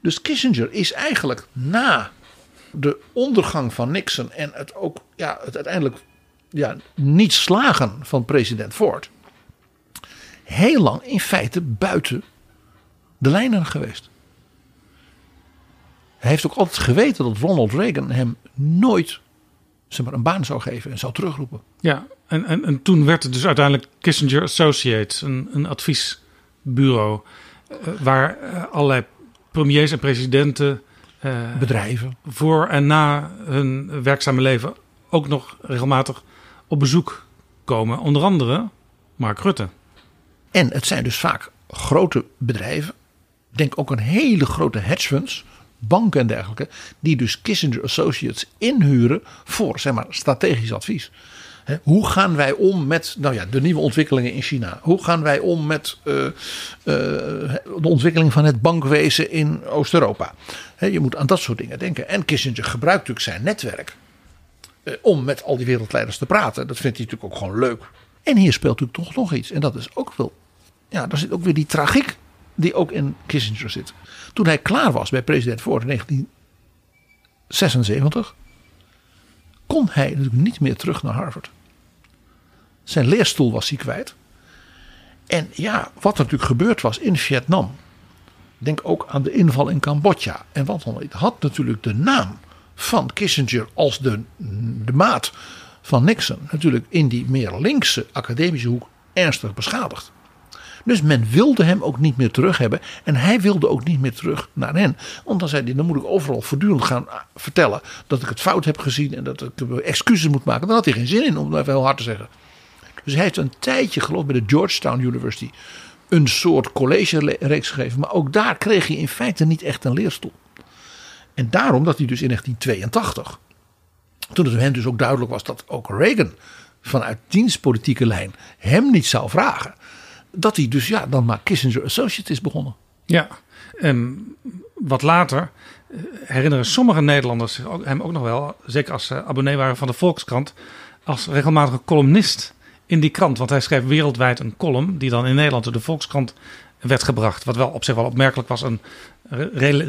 Dus Kissinger is eigenlijk na de ondergang van Nixon en het ook ja, het uiteindelijk ja, niet slagen van president Ford, heel lang in feite buiten de lijnen geweest. Hij heeft ook altijd geweten dat Ronald Reagan hem nooit zeg maar, een baan zou geven en zou terugroepen. Ja, en, en, en toen werd het dus uiteindelijk Kissinger Associates, een, een adviesbureau, uh, waar uh, allerlei premiers en presidenten. Uh, Bedrijven. Voor en na hun werkzame leven ook nog regelmatig op bezoek komen. Onder andere Mark Rutte. En het zijn dus vaak grote bedrijven. Denk ook een hele grote hedge funds banken en dergelijke, die dus Kissinger Associates inhuren voor zeg maar, strategisch advies. Hoe gaan wij om met nou ja, de nieuwe ontwikkelingen in China? Hoe gaan wij om met uh, uh, de ontwikkeling van het bankwezen in Oost-Europa? je moet aan dat soort dingen denken. En Kissinger gebruikt natuurlijk zijn netwerk uh, om met al die wereldleiders te praten. Dat vindt hij natuurlijk ook gewoon leuk. En hier speelt natuurlijk toch nog iets. En dat is ook wel, ja, daar zit ook weer die tragiek die ook in Kissinger zit. Toen hij klaar was bij president Ford in 1976, kon hij natuurlijk niet meer terug naar Harvard. Zijn leerstoel was hij kwijt. En ja, wat er natuurlijk gebeurd was in Vietnam. Denk ook aan de inval in Cambodja. En wat dan niet. Had natuurlijk de naam van Kissinger als de, de maat van Nixon. Natuurlijk in die meer linkse academische hoek ernstig beschadigd. Dus men wilde hem ook niet meer terug hebben. En hij wilde ook niet meer terug naar hen. Want dan zei hij, dan moet ik overal voortdurend gaan vertellen dat ik het fout heb gezien. En dat ik excuses moet maken. Dan had hij geen zin in, om het even heel hard te zeggen. Dus hij heeft een tijdje, geloof bij de Georgetown University een soort college-reeks gegeven. Maar ook daar kreeg hij in feite niet echt een leerstoel. En daarom dat hij dus in 1982, toen het hem dus ook duidelijk was dat ook Reagan vanuit dienstpolitieke lijn hem niet zou vragen dat hij dus ja, dan maar Kissinger Associates is begonnen. Ja, en wat later herinneren sommige Nederlanders hem ook nog wel, zeker als ze abonnee waren van de Volkskrant, als regelmatige columnist in die krant. Want hij schreef wereldwijd een column die dan in Nederland door de Volkskrant werd gebracht. Wat wel op zich wel opmerkelijk was, een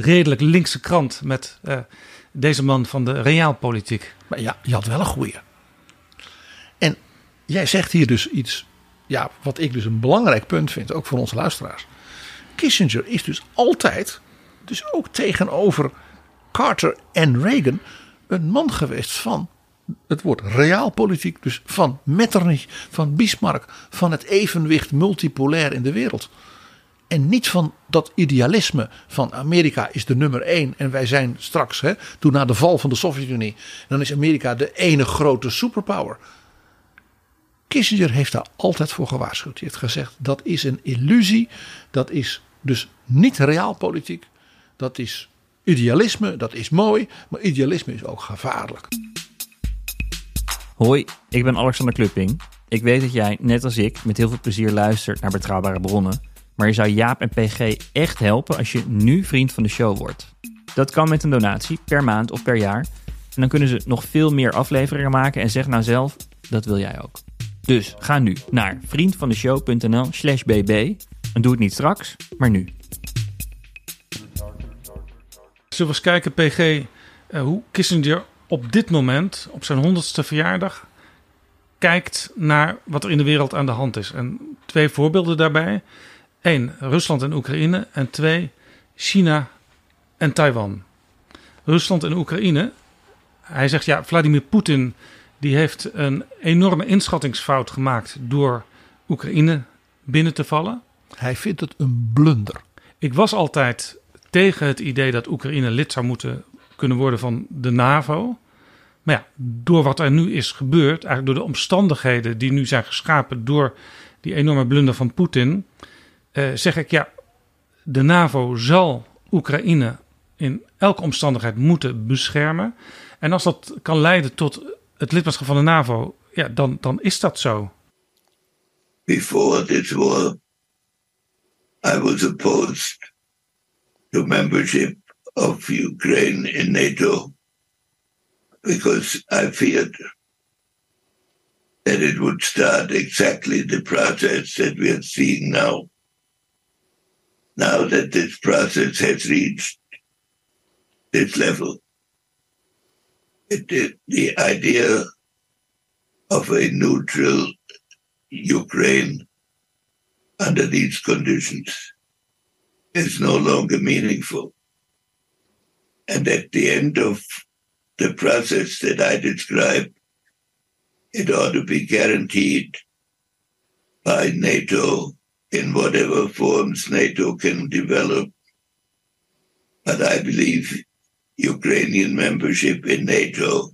redelijk linkse krant met uh, deze man van de reaalpolitiek. Maar ja, je had wel een goeie. En jij zegt hier dus iets ja, wat ik dus een belangrijk punt vind, ook voor onze luisteraars. Kissinger is dus altijd, dus ook tegenover Carter en Reagan, een man geweest van het woord realpolitiek, dus van Metternich, van Bismarck, van het evenwicht multipolair in de wereld. En niet van dat idealisme van Amerika is de nummer één en wij zijn straks, hè, toen na de val van de Sovjet-Unie, dan is Amerika de ene grote superpower. Kissinger heeft daar altijd voor gewaarschuwd. Hij heeft gezegd dat is een illusie. Dat is dus niet realpolitiek. Dat is idealisme, dat is mooi. Maar idealisme is ook gevaarlijk. Hoi, ik ben Alexander Klupping. Ik weet dat jij, net als ik, met heel veel plezier luistert naar betrouwbare bronnen. Maar je zou Jaap en PG echt helpen als je nu vriend van de show wordt. Dat kan met een donatie per maand of per jaar. En dan kunnen ze nog veel meer afleveringen maken. En zeg nou zelf, dat wil jij ook. Dus ga nu naar vriendvandeshow.nl slash bb. En doe het niet straks, maar nu. Zullen we eens kijken, PG, eh, hoe Kissinger op dit moment, op zijn honderdste verjaardag, kijkt naar wat er in de wereld aan de hand is. En twee voorbeelden daarbij. Eén, Rusland en Oekraïne. En twee, China en Taiwan. Rusland en Oekraïne. Hij zegt ja, Vladimir Poetin die heeft een enorme inschattingsfout gemaakt door Oekraïne binnen te vallen. Hij vindt het een blunder. Ik was altijd tegen het idee dat Oekraïne lid zou moeten kunnen worden van de NAVO. Maar ja, door wat er nu is gebeurd, eigenlijk door de omstandigheden die nu zijn geschapen door die enorme blunder van Poetin, eh, zeg ik ja, de NAVO zal Oekraïne in elke omstandigheid moeten beschermen. En als dat kan leiden tot het lidmaatschap van de NAVO, ja, dan, dan is dat zo. Before this war, I was opposed to membership of Ukraine in NATO because I feared that it would start exactly the process that we are seeing now. Now that this process has reached this level, it, the idea of a neutral Ukraine under these conditions is no longer meaningful. And at the end of the process that I described, it ought to be guaranteed by NATO in whatever forms NATO can develop. But I believe Ukrainian membership in NATO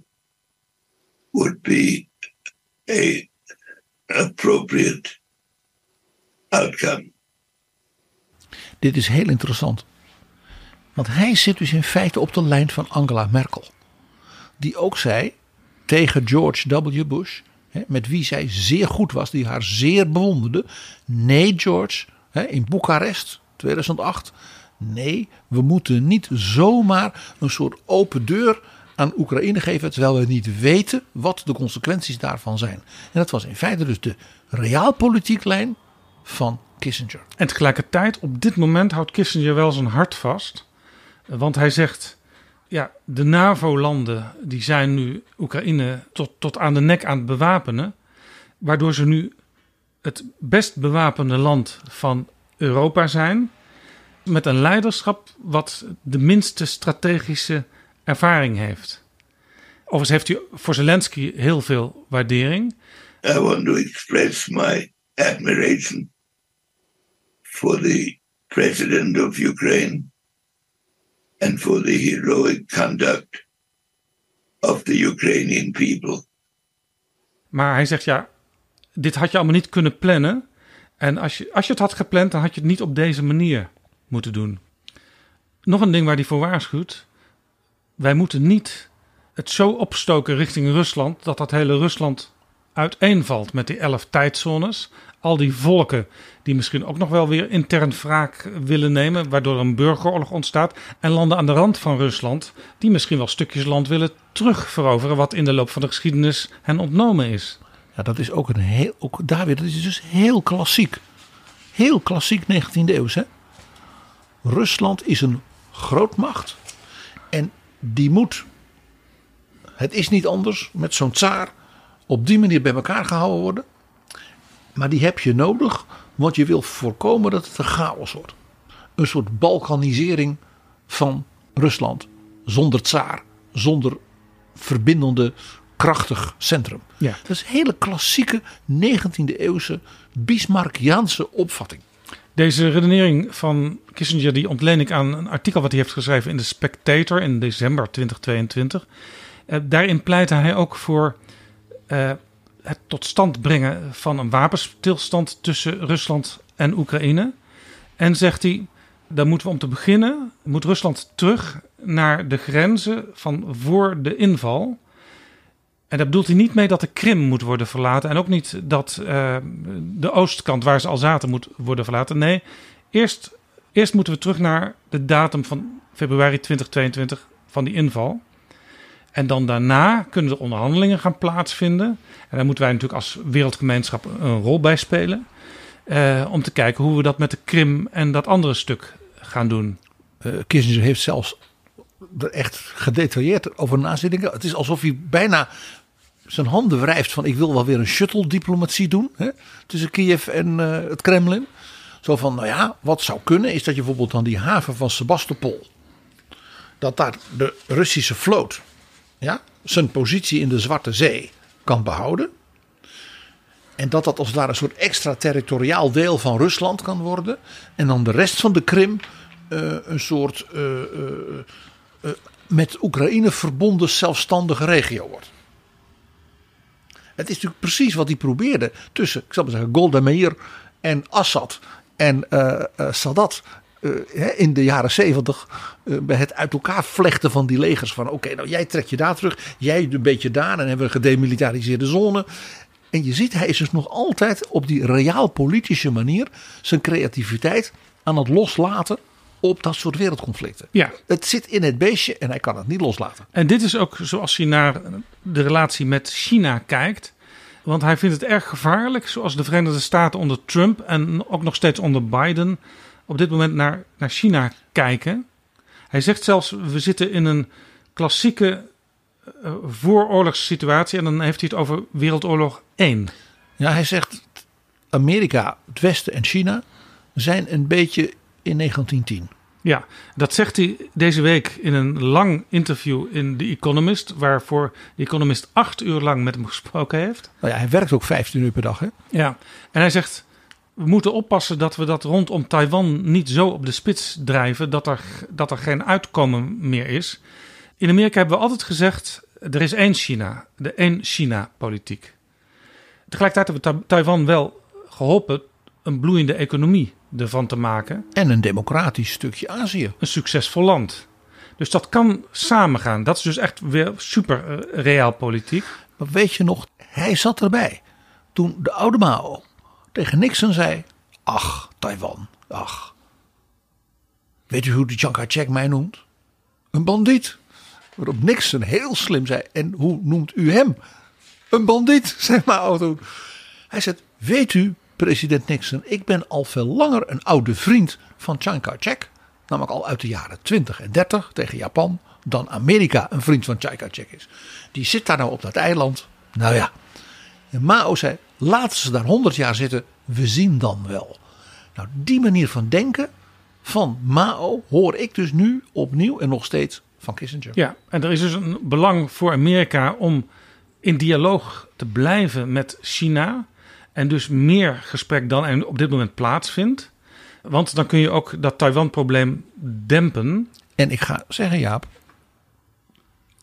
would be a appropriate outcome. Dit is heel interessant. Want hij zit dus in feite op de lijn van Angela Merkel. Die ook zei tegen George W. Bush, met wie zij zeer goed was, die haar zeer bewonderde. Nee, George, in Boekarest 2008. Nee, we moeten niet zomaar een soort open deur aan Oekraïne geven, terwijl we niet weten wat de consequenties daarvan zijn. En dat was in feite dus de realpolitiek lijn van Kissinger. En tegelijkertijd, op dit moment houdt Kissinger wel zijn hart vast. Want hij zegt, ja, de NAVO-landen die zijn nu Oekraïne tot, tot aan de nek aan het bewapenen. Waardoor ze nu het best bewapende land van Europa zijn. Met een leiderschap wat de minste strategische ervaring heeft. Overigens heeft hij voor Zelensky heel veel waardering. I want to express my admiration for the president of Ukraine and for the heroic conduct of the Ukrainian people. Maar hij zegt ja, dit had je allemaal niet kunnen plannen. En als je, als je het had gepland, dan had je het niet op deze manier moeten doen. Nog een ding waar hij voor waarschuwt. Wij moeten niet het zo opstoken richting Rusland dat dat hele Rusland uiteenvalt met die elf tijdzones. Al die volken die misschien ook nog wel weer intern wraak willen nemen, waardoor een burgeroorlog ontstaat. En landen aan de rand van Rusland die misschien wel stukjes land willen terugveroveren, wat in de loop van de geschiedenis hen ontnomen is. Ja, dat is ook een heel, ook daar weer, dat is dus heel klassiek. Heel klassiek 19e eeuw. Hè? Rusland is een grootmacht en die moet, het is niet anders met zo'n tsaar, op die manier bij elkaar gehouden worden. Maar die heb je nodig, want je wil voorkomen dat het een chaos wordt. Een soort balkanisering van Rusland. Zonder tsaar, zonder verbindende, krachtig centrum. Ja. Dat is een hele klassieke 19e eeuwse Bismarckiaanse opvatting. Deze redenering van Kissinger die ontleen ik aan een artikel wat hij heeft geschreven in de Spectator in december 2022. Uh, daarin pleitte hij ook voor uh, het tot stand brengen van een wapenstilstand tussen Rusland en Oekraïne. En zegt hij, dan moeten we om te beginnen, moet Rusland terug naar de grenzen van voor de inval. En daar bedoelt hij niet mee dat de Krim moet worden verlaten. En ook niet dat uh, de oostkant waar ze al zaten moet worden verlaten. Nee, eerst, eerst moeten we terug naar de datum van februari 2022 van die inval. En dan daarna kunnen er onderhandelingen gaan plaatsvinden. En daar moeten wij natuurlijk als wereldgemeenschap een rol bij spelen. Uh, om te kijken hoe we dat met de Krim en dat andere stuk gaan doen. Uh, Kissinger heeft zelfs er echt gedetailleerd over na zitten. Het is alsof hij bijna zijn handen wrijft van ik wil wel weer een shuttle-diplomatie doen hè, tussen Kiev en uh, het Kremlin. Zo van, nou ja, wat zou kunnen is dat je bijvoorbeeld dan die haven van Sebastopol, dat daar de Russische vloot ja, zijn positie in de Zwarte Zee kan behouden. En dat dat als ware een soort extraterritoriaal deel van Rusland kan worden. En dan de rest van de Krim uh, een soort uh, met Oekraïne verbonden zelfstandige regio wordt. Het is natuurlijk precies wat hij probeerde tussen, ik zal maar zeggen, Golda Meir en Assad en Sadat uh, in de jaren zeventig bij het uit elkaar vlechten van die legers. Van oké, nou jij trekt je daar terug, jij een beetje daar en hebben we een gedemilitariseerde zone. En je ziet, hij is dus nog altijd op die reaal-politische manier zijn creativiteit aan het loslaten op dat soort wereldconflicten. Ja. Het zit in het beestje en hij kan het niet loslaten. En dit is ook zoals hij naar de relatie met China kijkt. Want hij vindt het erg gevaarlijk, zoals de Verenigde Staten onder Trump en ook nog steeds onder Biden op dit moment naar, naar China kijken. Hij zegt zelfs, we zitten in een klassieke uh, vooroorlogssituatie. En dan heeft hij het over Wereldoorlog 1. Ja, hij zegt Amerika, het Westen en China zijn een beetje in 1910. Ja, dat zegt hij deze week in een lang interview in The Economist, waarvoor The Economist acht uur lang met hem gesproken heeft. Nou ja, hij werkt ook 15 uur per dag, hè? Ja, en hij zegt: we moeten oppassen dat we dat rondom Taiwan niet zo op de spits drijven dat er, dat er geen uitkomen meer is. In Amerika hebben we altijd gezegd: er is één China, de één China-politiek. Tegelijkertijd hebben we Taiwan wel geholpen een bloeiende economie ervan te maken. En een democratisch stukje Azië. Een succesvol land. Dus dat kan samengaan. Dat is dus echt weer super uh. Maar weet je nog, hij zat erbij toen de oude Mao tegen Nixon zei: Ach, Taiwan, ach. Weet u hoe de Chiang Kai-shek mij noemt? Een bandiet. Waarop Nixon heel slim zei: En hoe noemt u hem? Een bandiet, zei Mao toen. Hij zei: Weet u, president Nixon, ik ben al veel langer een oude vriend van Chiang Kai-shek. Namelijk al uit de jaren 20 en 30 tegen Japan. Dan Amerika een vriend van Chiang Kai-shek is. Die zit daar nou op dat eiland. Nou ja. En Mao zei: Laten ze daar 100 jaar zitten, we zien dan wel. Nou, die manier van denken van Mao hoor ik dus nu opnieuw en nog steeds van Kissinger. Ja, en er is dus een belang voor Amerika om in dialoog te blijven met China. En dus meer gesprek dan er op dit moment plaatsvindt. Want dan kun je ook dat Taiwan-probleem dempen. En ik ga zeggen, Jaap.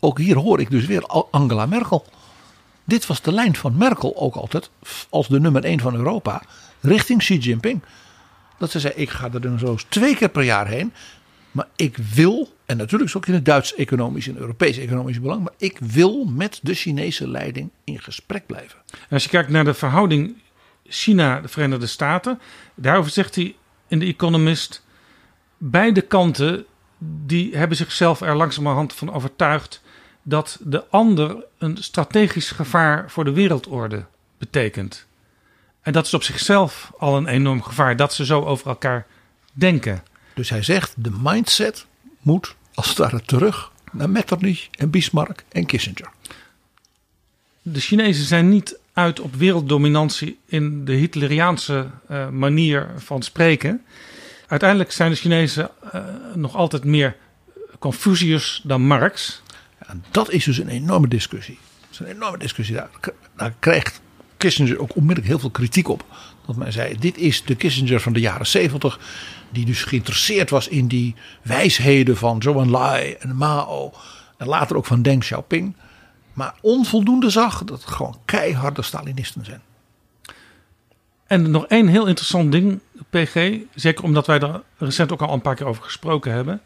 Ook hier hoor ik dus weer Angela Merkel. Dit was de lijn van Merkel ook altijd als de nummer 1 van Europa richting Xi Jinping. Dat ze zei: Ik ga er dan zo twee keer per jaar heen. Maar ik wil, en natuurlijk is ook in het Duits economisch en Europees economisch belang, maar ik wil met de Chinese leiding in gesprek blijven. En als je kijkt naar de verhouding China-de Verenigde Staten, daarover zegt hij in The Economist: beide kanten die hebben zichzelf er langzamerhand van overtuigd dat de ander een strategisch gevaar voor de wereldorde betekent. En dat is op zichzelf al een enorm gevaar dat ze zo over elkaar denken. Dus hij zegt: de mindset moet als het ware terug naar Metternich en Bismarck en Kissinger. De Chinezen zijn niet uit op werelddominantie in de Hitleriaanse uh, manier van spreken. Uiteindelijk zijn de Chinezen uh, nog altijd meer Confucius dan Marx. Dat is dus een enorme discussie. Dat is een enorme discussie. Daar, daar krijgt Kissinger ook onmiddellijk heel veel kritiek op. Dat men zei, dit is de Kissinger van de jaren 70. Die dus geïnteresseerd was in die wijsheden van Zhou Enlai en Mao. En later ook van Deng Xiaoping. Maar onvoldoende zag dat gewoon keiharde Stalinisten zijn. En nog één heel interessant ding, PG. Zeker omdat wij er recent ook al een paar keer over gesproken hebben.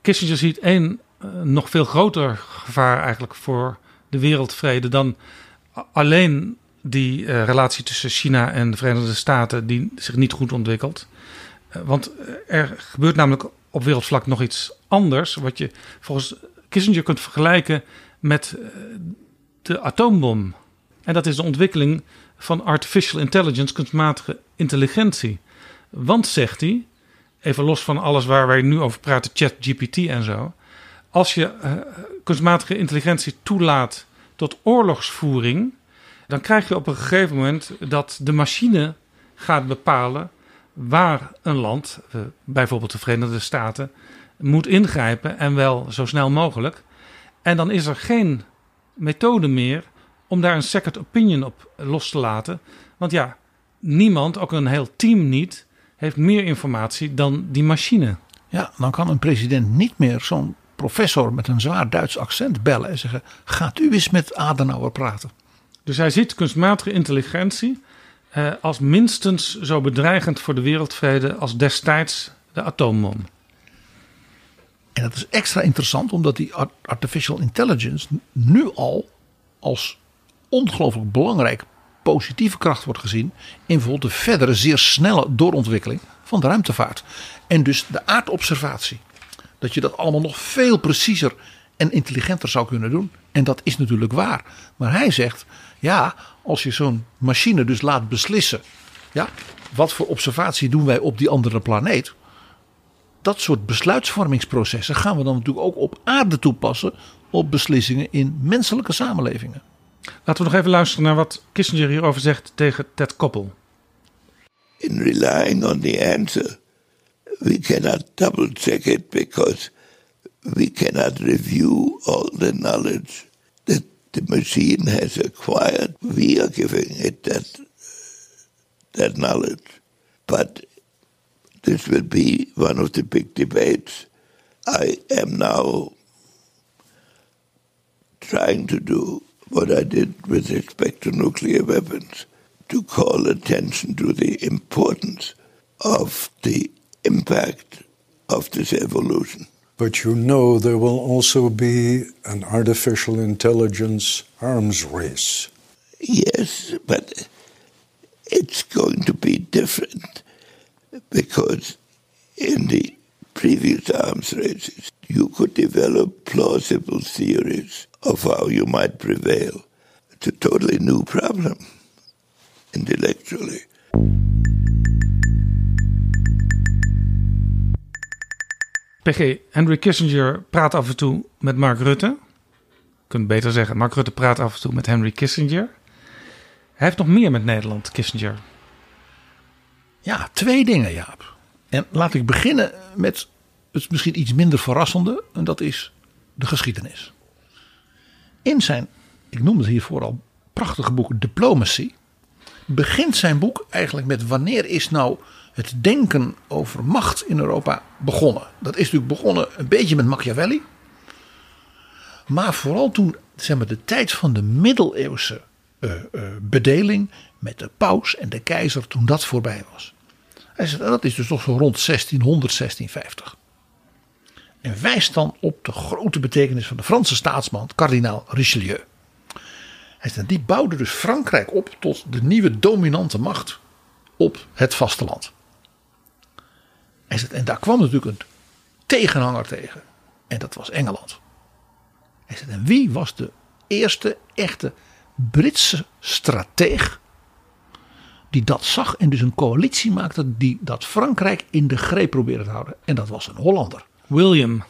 Kissinger ziet één eh, nog veel groter gevaar eigenlijk voor de wereldvrede dan alleen die eh, relatie tussen China en de Verenigde Staten die zich niet goed ontwikkelt. Eh, want er gebeurt namelijk op wereldvlak nog iets anders, wat je volgens Kissinger kunt vergelijken met eh, de atoombom. En dat is de ontwikkeling van artificial intelligence, kunstmatige intelligentie. Want, zegt hij, even los van alles waar wij nu over praten, ChatGPT en zo. Als je eh, kunstmatige intelligentie toelaat tot oorlogsvoering, dan krijg je op een gegeven moment dat de machine gaat bepalen waar een land, eh, bijvoorbeeld de Verenigde Staten, moet ingrijpen en wel zo snel mogelijk. En dan is er geen methode meer om daar een second opinion op los te laten. Want ja, niemand, ook een heel team niet, heeft meer informatie dan die machine. Ja, dan kan een president niet meer zo'n professor met een zwaar Duits accent bellen en zeggen: Gaat u eens met Adenauer praten? Dus hij ziet kunstmatige intelligentie eh, als minstens zo bedreigend voor de wereldvrede als destijds de atoombom. En dat is extra interessant omdat die art- artificial intelligence nu al als ongelooflijk belangrijk positieve kracht wordt gezien in bijvoorbeeld de verdere zeer snelle doorontwikkeling van de ruimtevaart. En dus de aardobservatie. Dat je dat allemaal nog veel preciezer en intelligenter zou kunnen doen. En dat is natuurlijk waar. Maar hij zegt, ja, als je zo'n machine dus laat beslissen. Ja, wat voor observatie doen wij op die andere planeet? Dat soort besluitvormingsprocessen gaan we dan natuurlijk ook op aarde toepassen op beslissingen in menselijke samenlevingen. Laten we nog even luisteren naar wat Kissinger hierover zegt tegen Ted Koppel. in relying on the answer, we cannot double check it because we cannot review all the knowledge that the machine has acquired. We are giving it that, that knowledge. But this will be one of the big debates. I am now trying to do what I did with respect to nuclear weapons to call attention to the importance of the impact of this evolution. But you know there will also be an artificial intelligence arms race. Yes, but it's going to be different because in the previous arms races, you could develop plausible theories of how you might prevail. It's a totally new problem intellectually. PG, Henry Kissinger praat af en toe met Mark Rutte. Je kunt beter zeggen, Mark Rutte praat af en toe met Henry Kissinger. Hij heeft nog meer met Nederland, Kissinger. Ja, twee dingen, Jaap. En laat ik beginnen met het misschien iets minder verrassende, en dat is de geschiedenis. In zijn, ik noemde het hiervoor al, prachtige boek Diplomacy, begint zijn boek eigenlijk met wanneer is nou het denken over macht in Europa begonnen. Dat is natuurlijk begonnen een beetje met Machiavelli. Maar vooral toen, zeg maar, de tijd van de middeleeuwse eh, eh, bedeling met de paus en de keizer, toen dat voorbij was. Hij zegt, dat is dus toch zo rond 1600, 1650. En wijst dan op de grote betekenis van de Franse staatsman, kardinaal Richelieu. Hij zegt, die bouwde dus Frankrijk op tot de nieuwe dominante macht op het vasteland. Hij zegt, en daar kwam natuurlijk een tegenhanger tegen. En dat was Engeland. Hij zegt, en wie was de eerste echte Britse strateeg die dat zag en dus een coalitie maakte die dat Frankrijk in de greep probeerde te houden. En dat was een Hollander. William.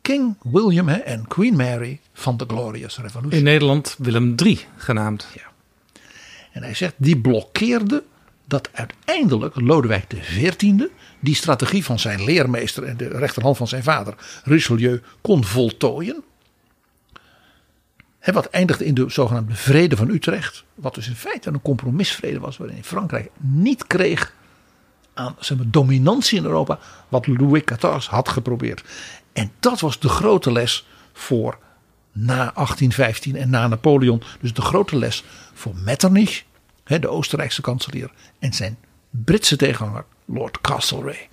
King William hè, en Queen Mary van de Glorious Revolution. In Nederland Willem III genaamd. En hij zegt, die blokkeerde dat uiteindelijk Lodewijk XIV die strategie van zijn leermeester en de rechterhand van zijn vader Richelieu kon voltooien. Hè, wat eindigde in de zogenaamde Vrede van Utrecht. Wat dus in feite een compromisvrede was waarin Frankrijk niet kreeg aan zeg dominantie in Europa wat Louis XIV had geprobeerd. En dat was de grote les voor na 1815 en na Napoleon. Dus de grote les voor Metternich, de Oostenrijkse kanselier, en zijn Britse tegenhanger Lord Castlereagh.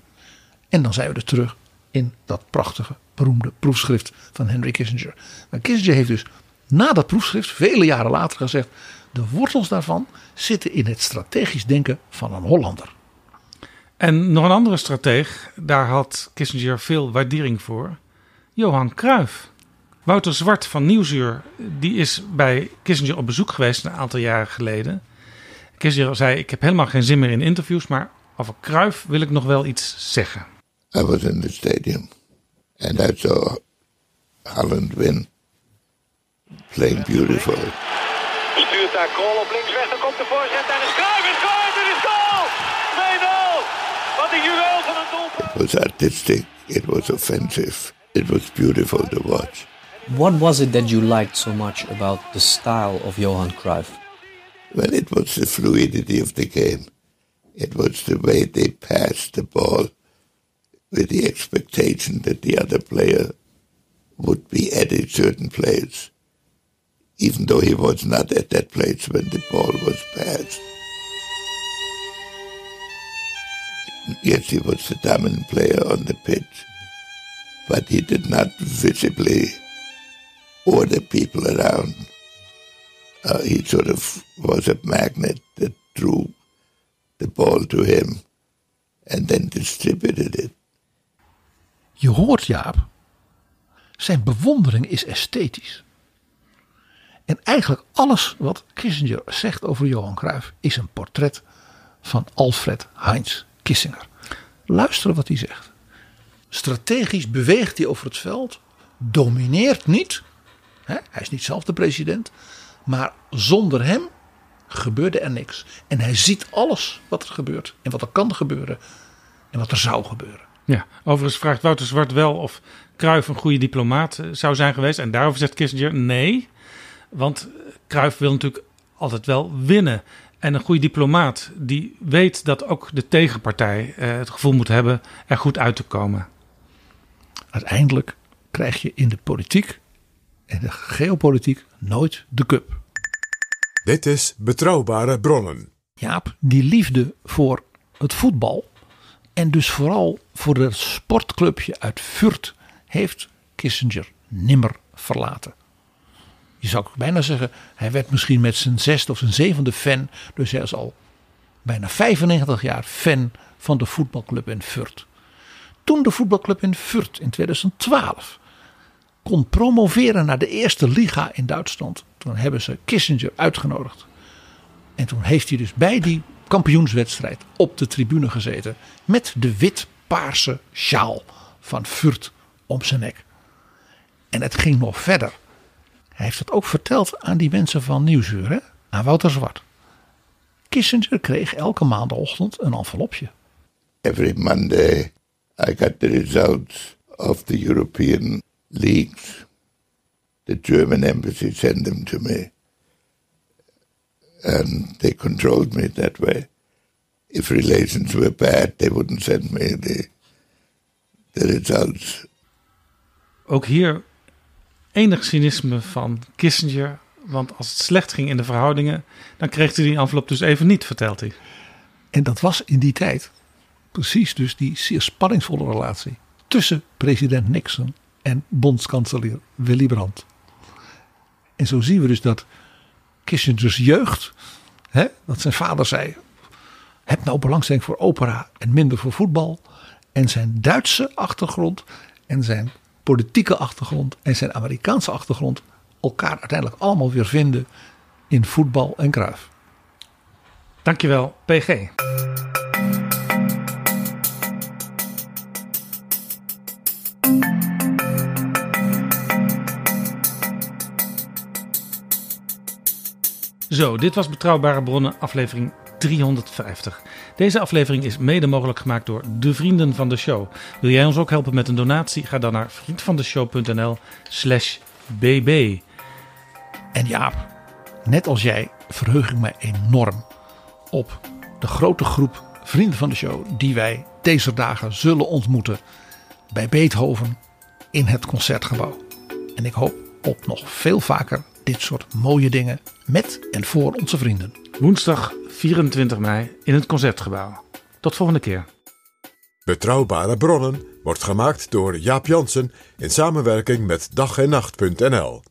En dan zijn we er terug in dat prachtige, beroemde proefschrift van Henry Kissinger. Maar Kissinger heeft dus na dat proefschrift, vele jaren later, gezegd: de wortels daarvan zitten in het strategisch denken van een Hollander. En nog een andere strateeg, daar had Kissinger veel waardering voor. Johan Cruijff. Wouter Zwart van Nieuwsuur, die is bij Kissinger op bezoek geweest een aantal jaren geleden. Kissinger zei, ik heb helemaal geen zin meer in interviews, maar over Cruijff wil ik nog wel iets zeggen. I was in the stadium and I saw Holland win, playing beautiful. Stuurt daar Kool op links weg, dan komt de voorzet en is Cruijff is scoort, het is goal! 2-0! Wat een juweel van een doelpunt! It was artistic, it was offensive, it was beautiful to watch. What was it that you liked so much about the style of Johan Cruyff? Well, it was the fluidity of the game. It was the way they passed the ball with the expectation that the other player would be at a certain place, even though he was not at that place when the ball was passed. Yes, he was the dominant player on the pitch, but he did not visibly order people around. Uh, he sort of was a magnet that drew the ball to him and then distributed it. Je hoort Jaap, zijn bewondering is esthetisch. En eigenlijk alles wat Kissinger zegt over Johan Cruijff is een portret van Alfred Heinz Kissinger. Luister wat hij zegt. Strategisch beweegt hij over het veld, domineert niet. Hè? Hij is niet zelf de president, maar zonder hem gebeurde er niks. En hij ziet alles wat er gebeurt en wat er kan gebeuren en wat er zou gebeuren. Ja, overigens vraagt Wouter Zwart wel of Cruijff een goede diplomaat eh, zou zijn geweest. En daarover zegt Kissinger nee. Want Cruijff wil natuurlijk altijd wel winnen. En een goede diplomaat die weet dat ook de tegenpartij eh, het gevoel moet hebben er goed uit te komen. Uiteindelijk krijg je in de politiek en de geopolitiek nooit de cup. Dit is Betrouwbare Bronnen. Jaap, die liefde voor het voetbal en dus vooral voor het sportclubje uit Furt heeft Kissinger nimmer verlaten. Je zou bijna zeggen, hij werd misschien met zijn zesde of zijn zevende fan, dus hij is al bijna 95 jaar fan van de voetbalclub in Furt. Toen de voetbalclub in Furt in 2012 kon promoveren naar de eerste liga in Duitsland, toen hebben ze Kissinger uitgenodigd. En toen heeft hij dus bij die kampioenswedstrijd op de tribune gezeten met de wit-paarse sjaal van Furt om zijn nek. En het ging nog verder. Hij heeft het ook verteld aan die mensen van Nieuwsuur, hè? aan Wouter Zwart. Kissinger kreeg elke maandagochtend een envelopje. Every Monday I got the results of the European leagues. The German embassy sent them to me. And they controlled me that way. If relations were bad, they wouldn't send me the, the results. Ook hier enig cynisme van Kissinger. Want als het slecht ging in de verhoudingen, dan kreeg hij die envelop dus even niet, vertelt hij. En dat was in die tijd precies dus die zeer spanningsvolle relatie tussen president Nixon en bondskanselier Willy Brandt. En zo zien we dus dat Kissinger's jeugd, hè, dat zijn vader zei, heb nou belangstelling voor opera en minder voor voetbal. En zijn Duitse achtergrond en zijn politieke achtergrond en zijn Amerikaanse achtergrond elkaar uiteindelijk allemaal weer vinden in voetbal en kruif. Dankjewel, PG. Zo, dit was Betrouwbare Bronnen, aflevering 350. Deze aflevering is mede mogelijk gemaakt door de vrienden van de show. Wil jij ons ook helpen met een donatie? Ga dan naar vriendvandeshow.nl slash bb. En Jaap, net als jij verheug ik mij enorm op de grote groep vrienden van de show die wij deze dagen zullen ontmoeten bij Beethoven in het concertgebouw. En ik hoop op nog veel vaker dit soort mooie dingen met en voor onze vrienden. Woensdag 24 mei in het Concertgebouw. Tot volgende keer. Betrouwbare bronnen wordt gemaakt door Jaap Jansen in samenwerking met dag en nacht.nl.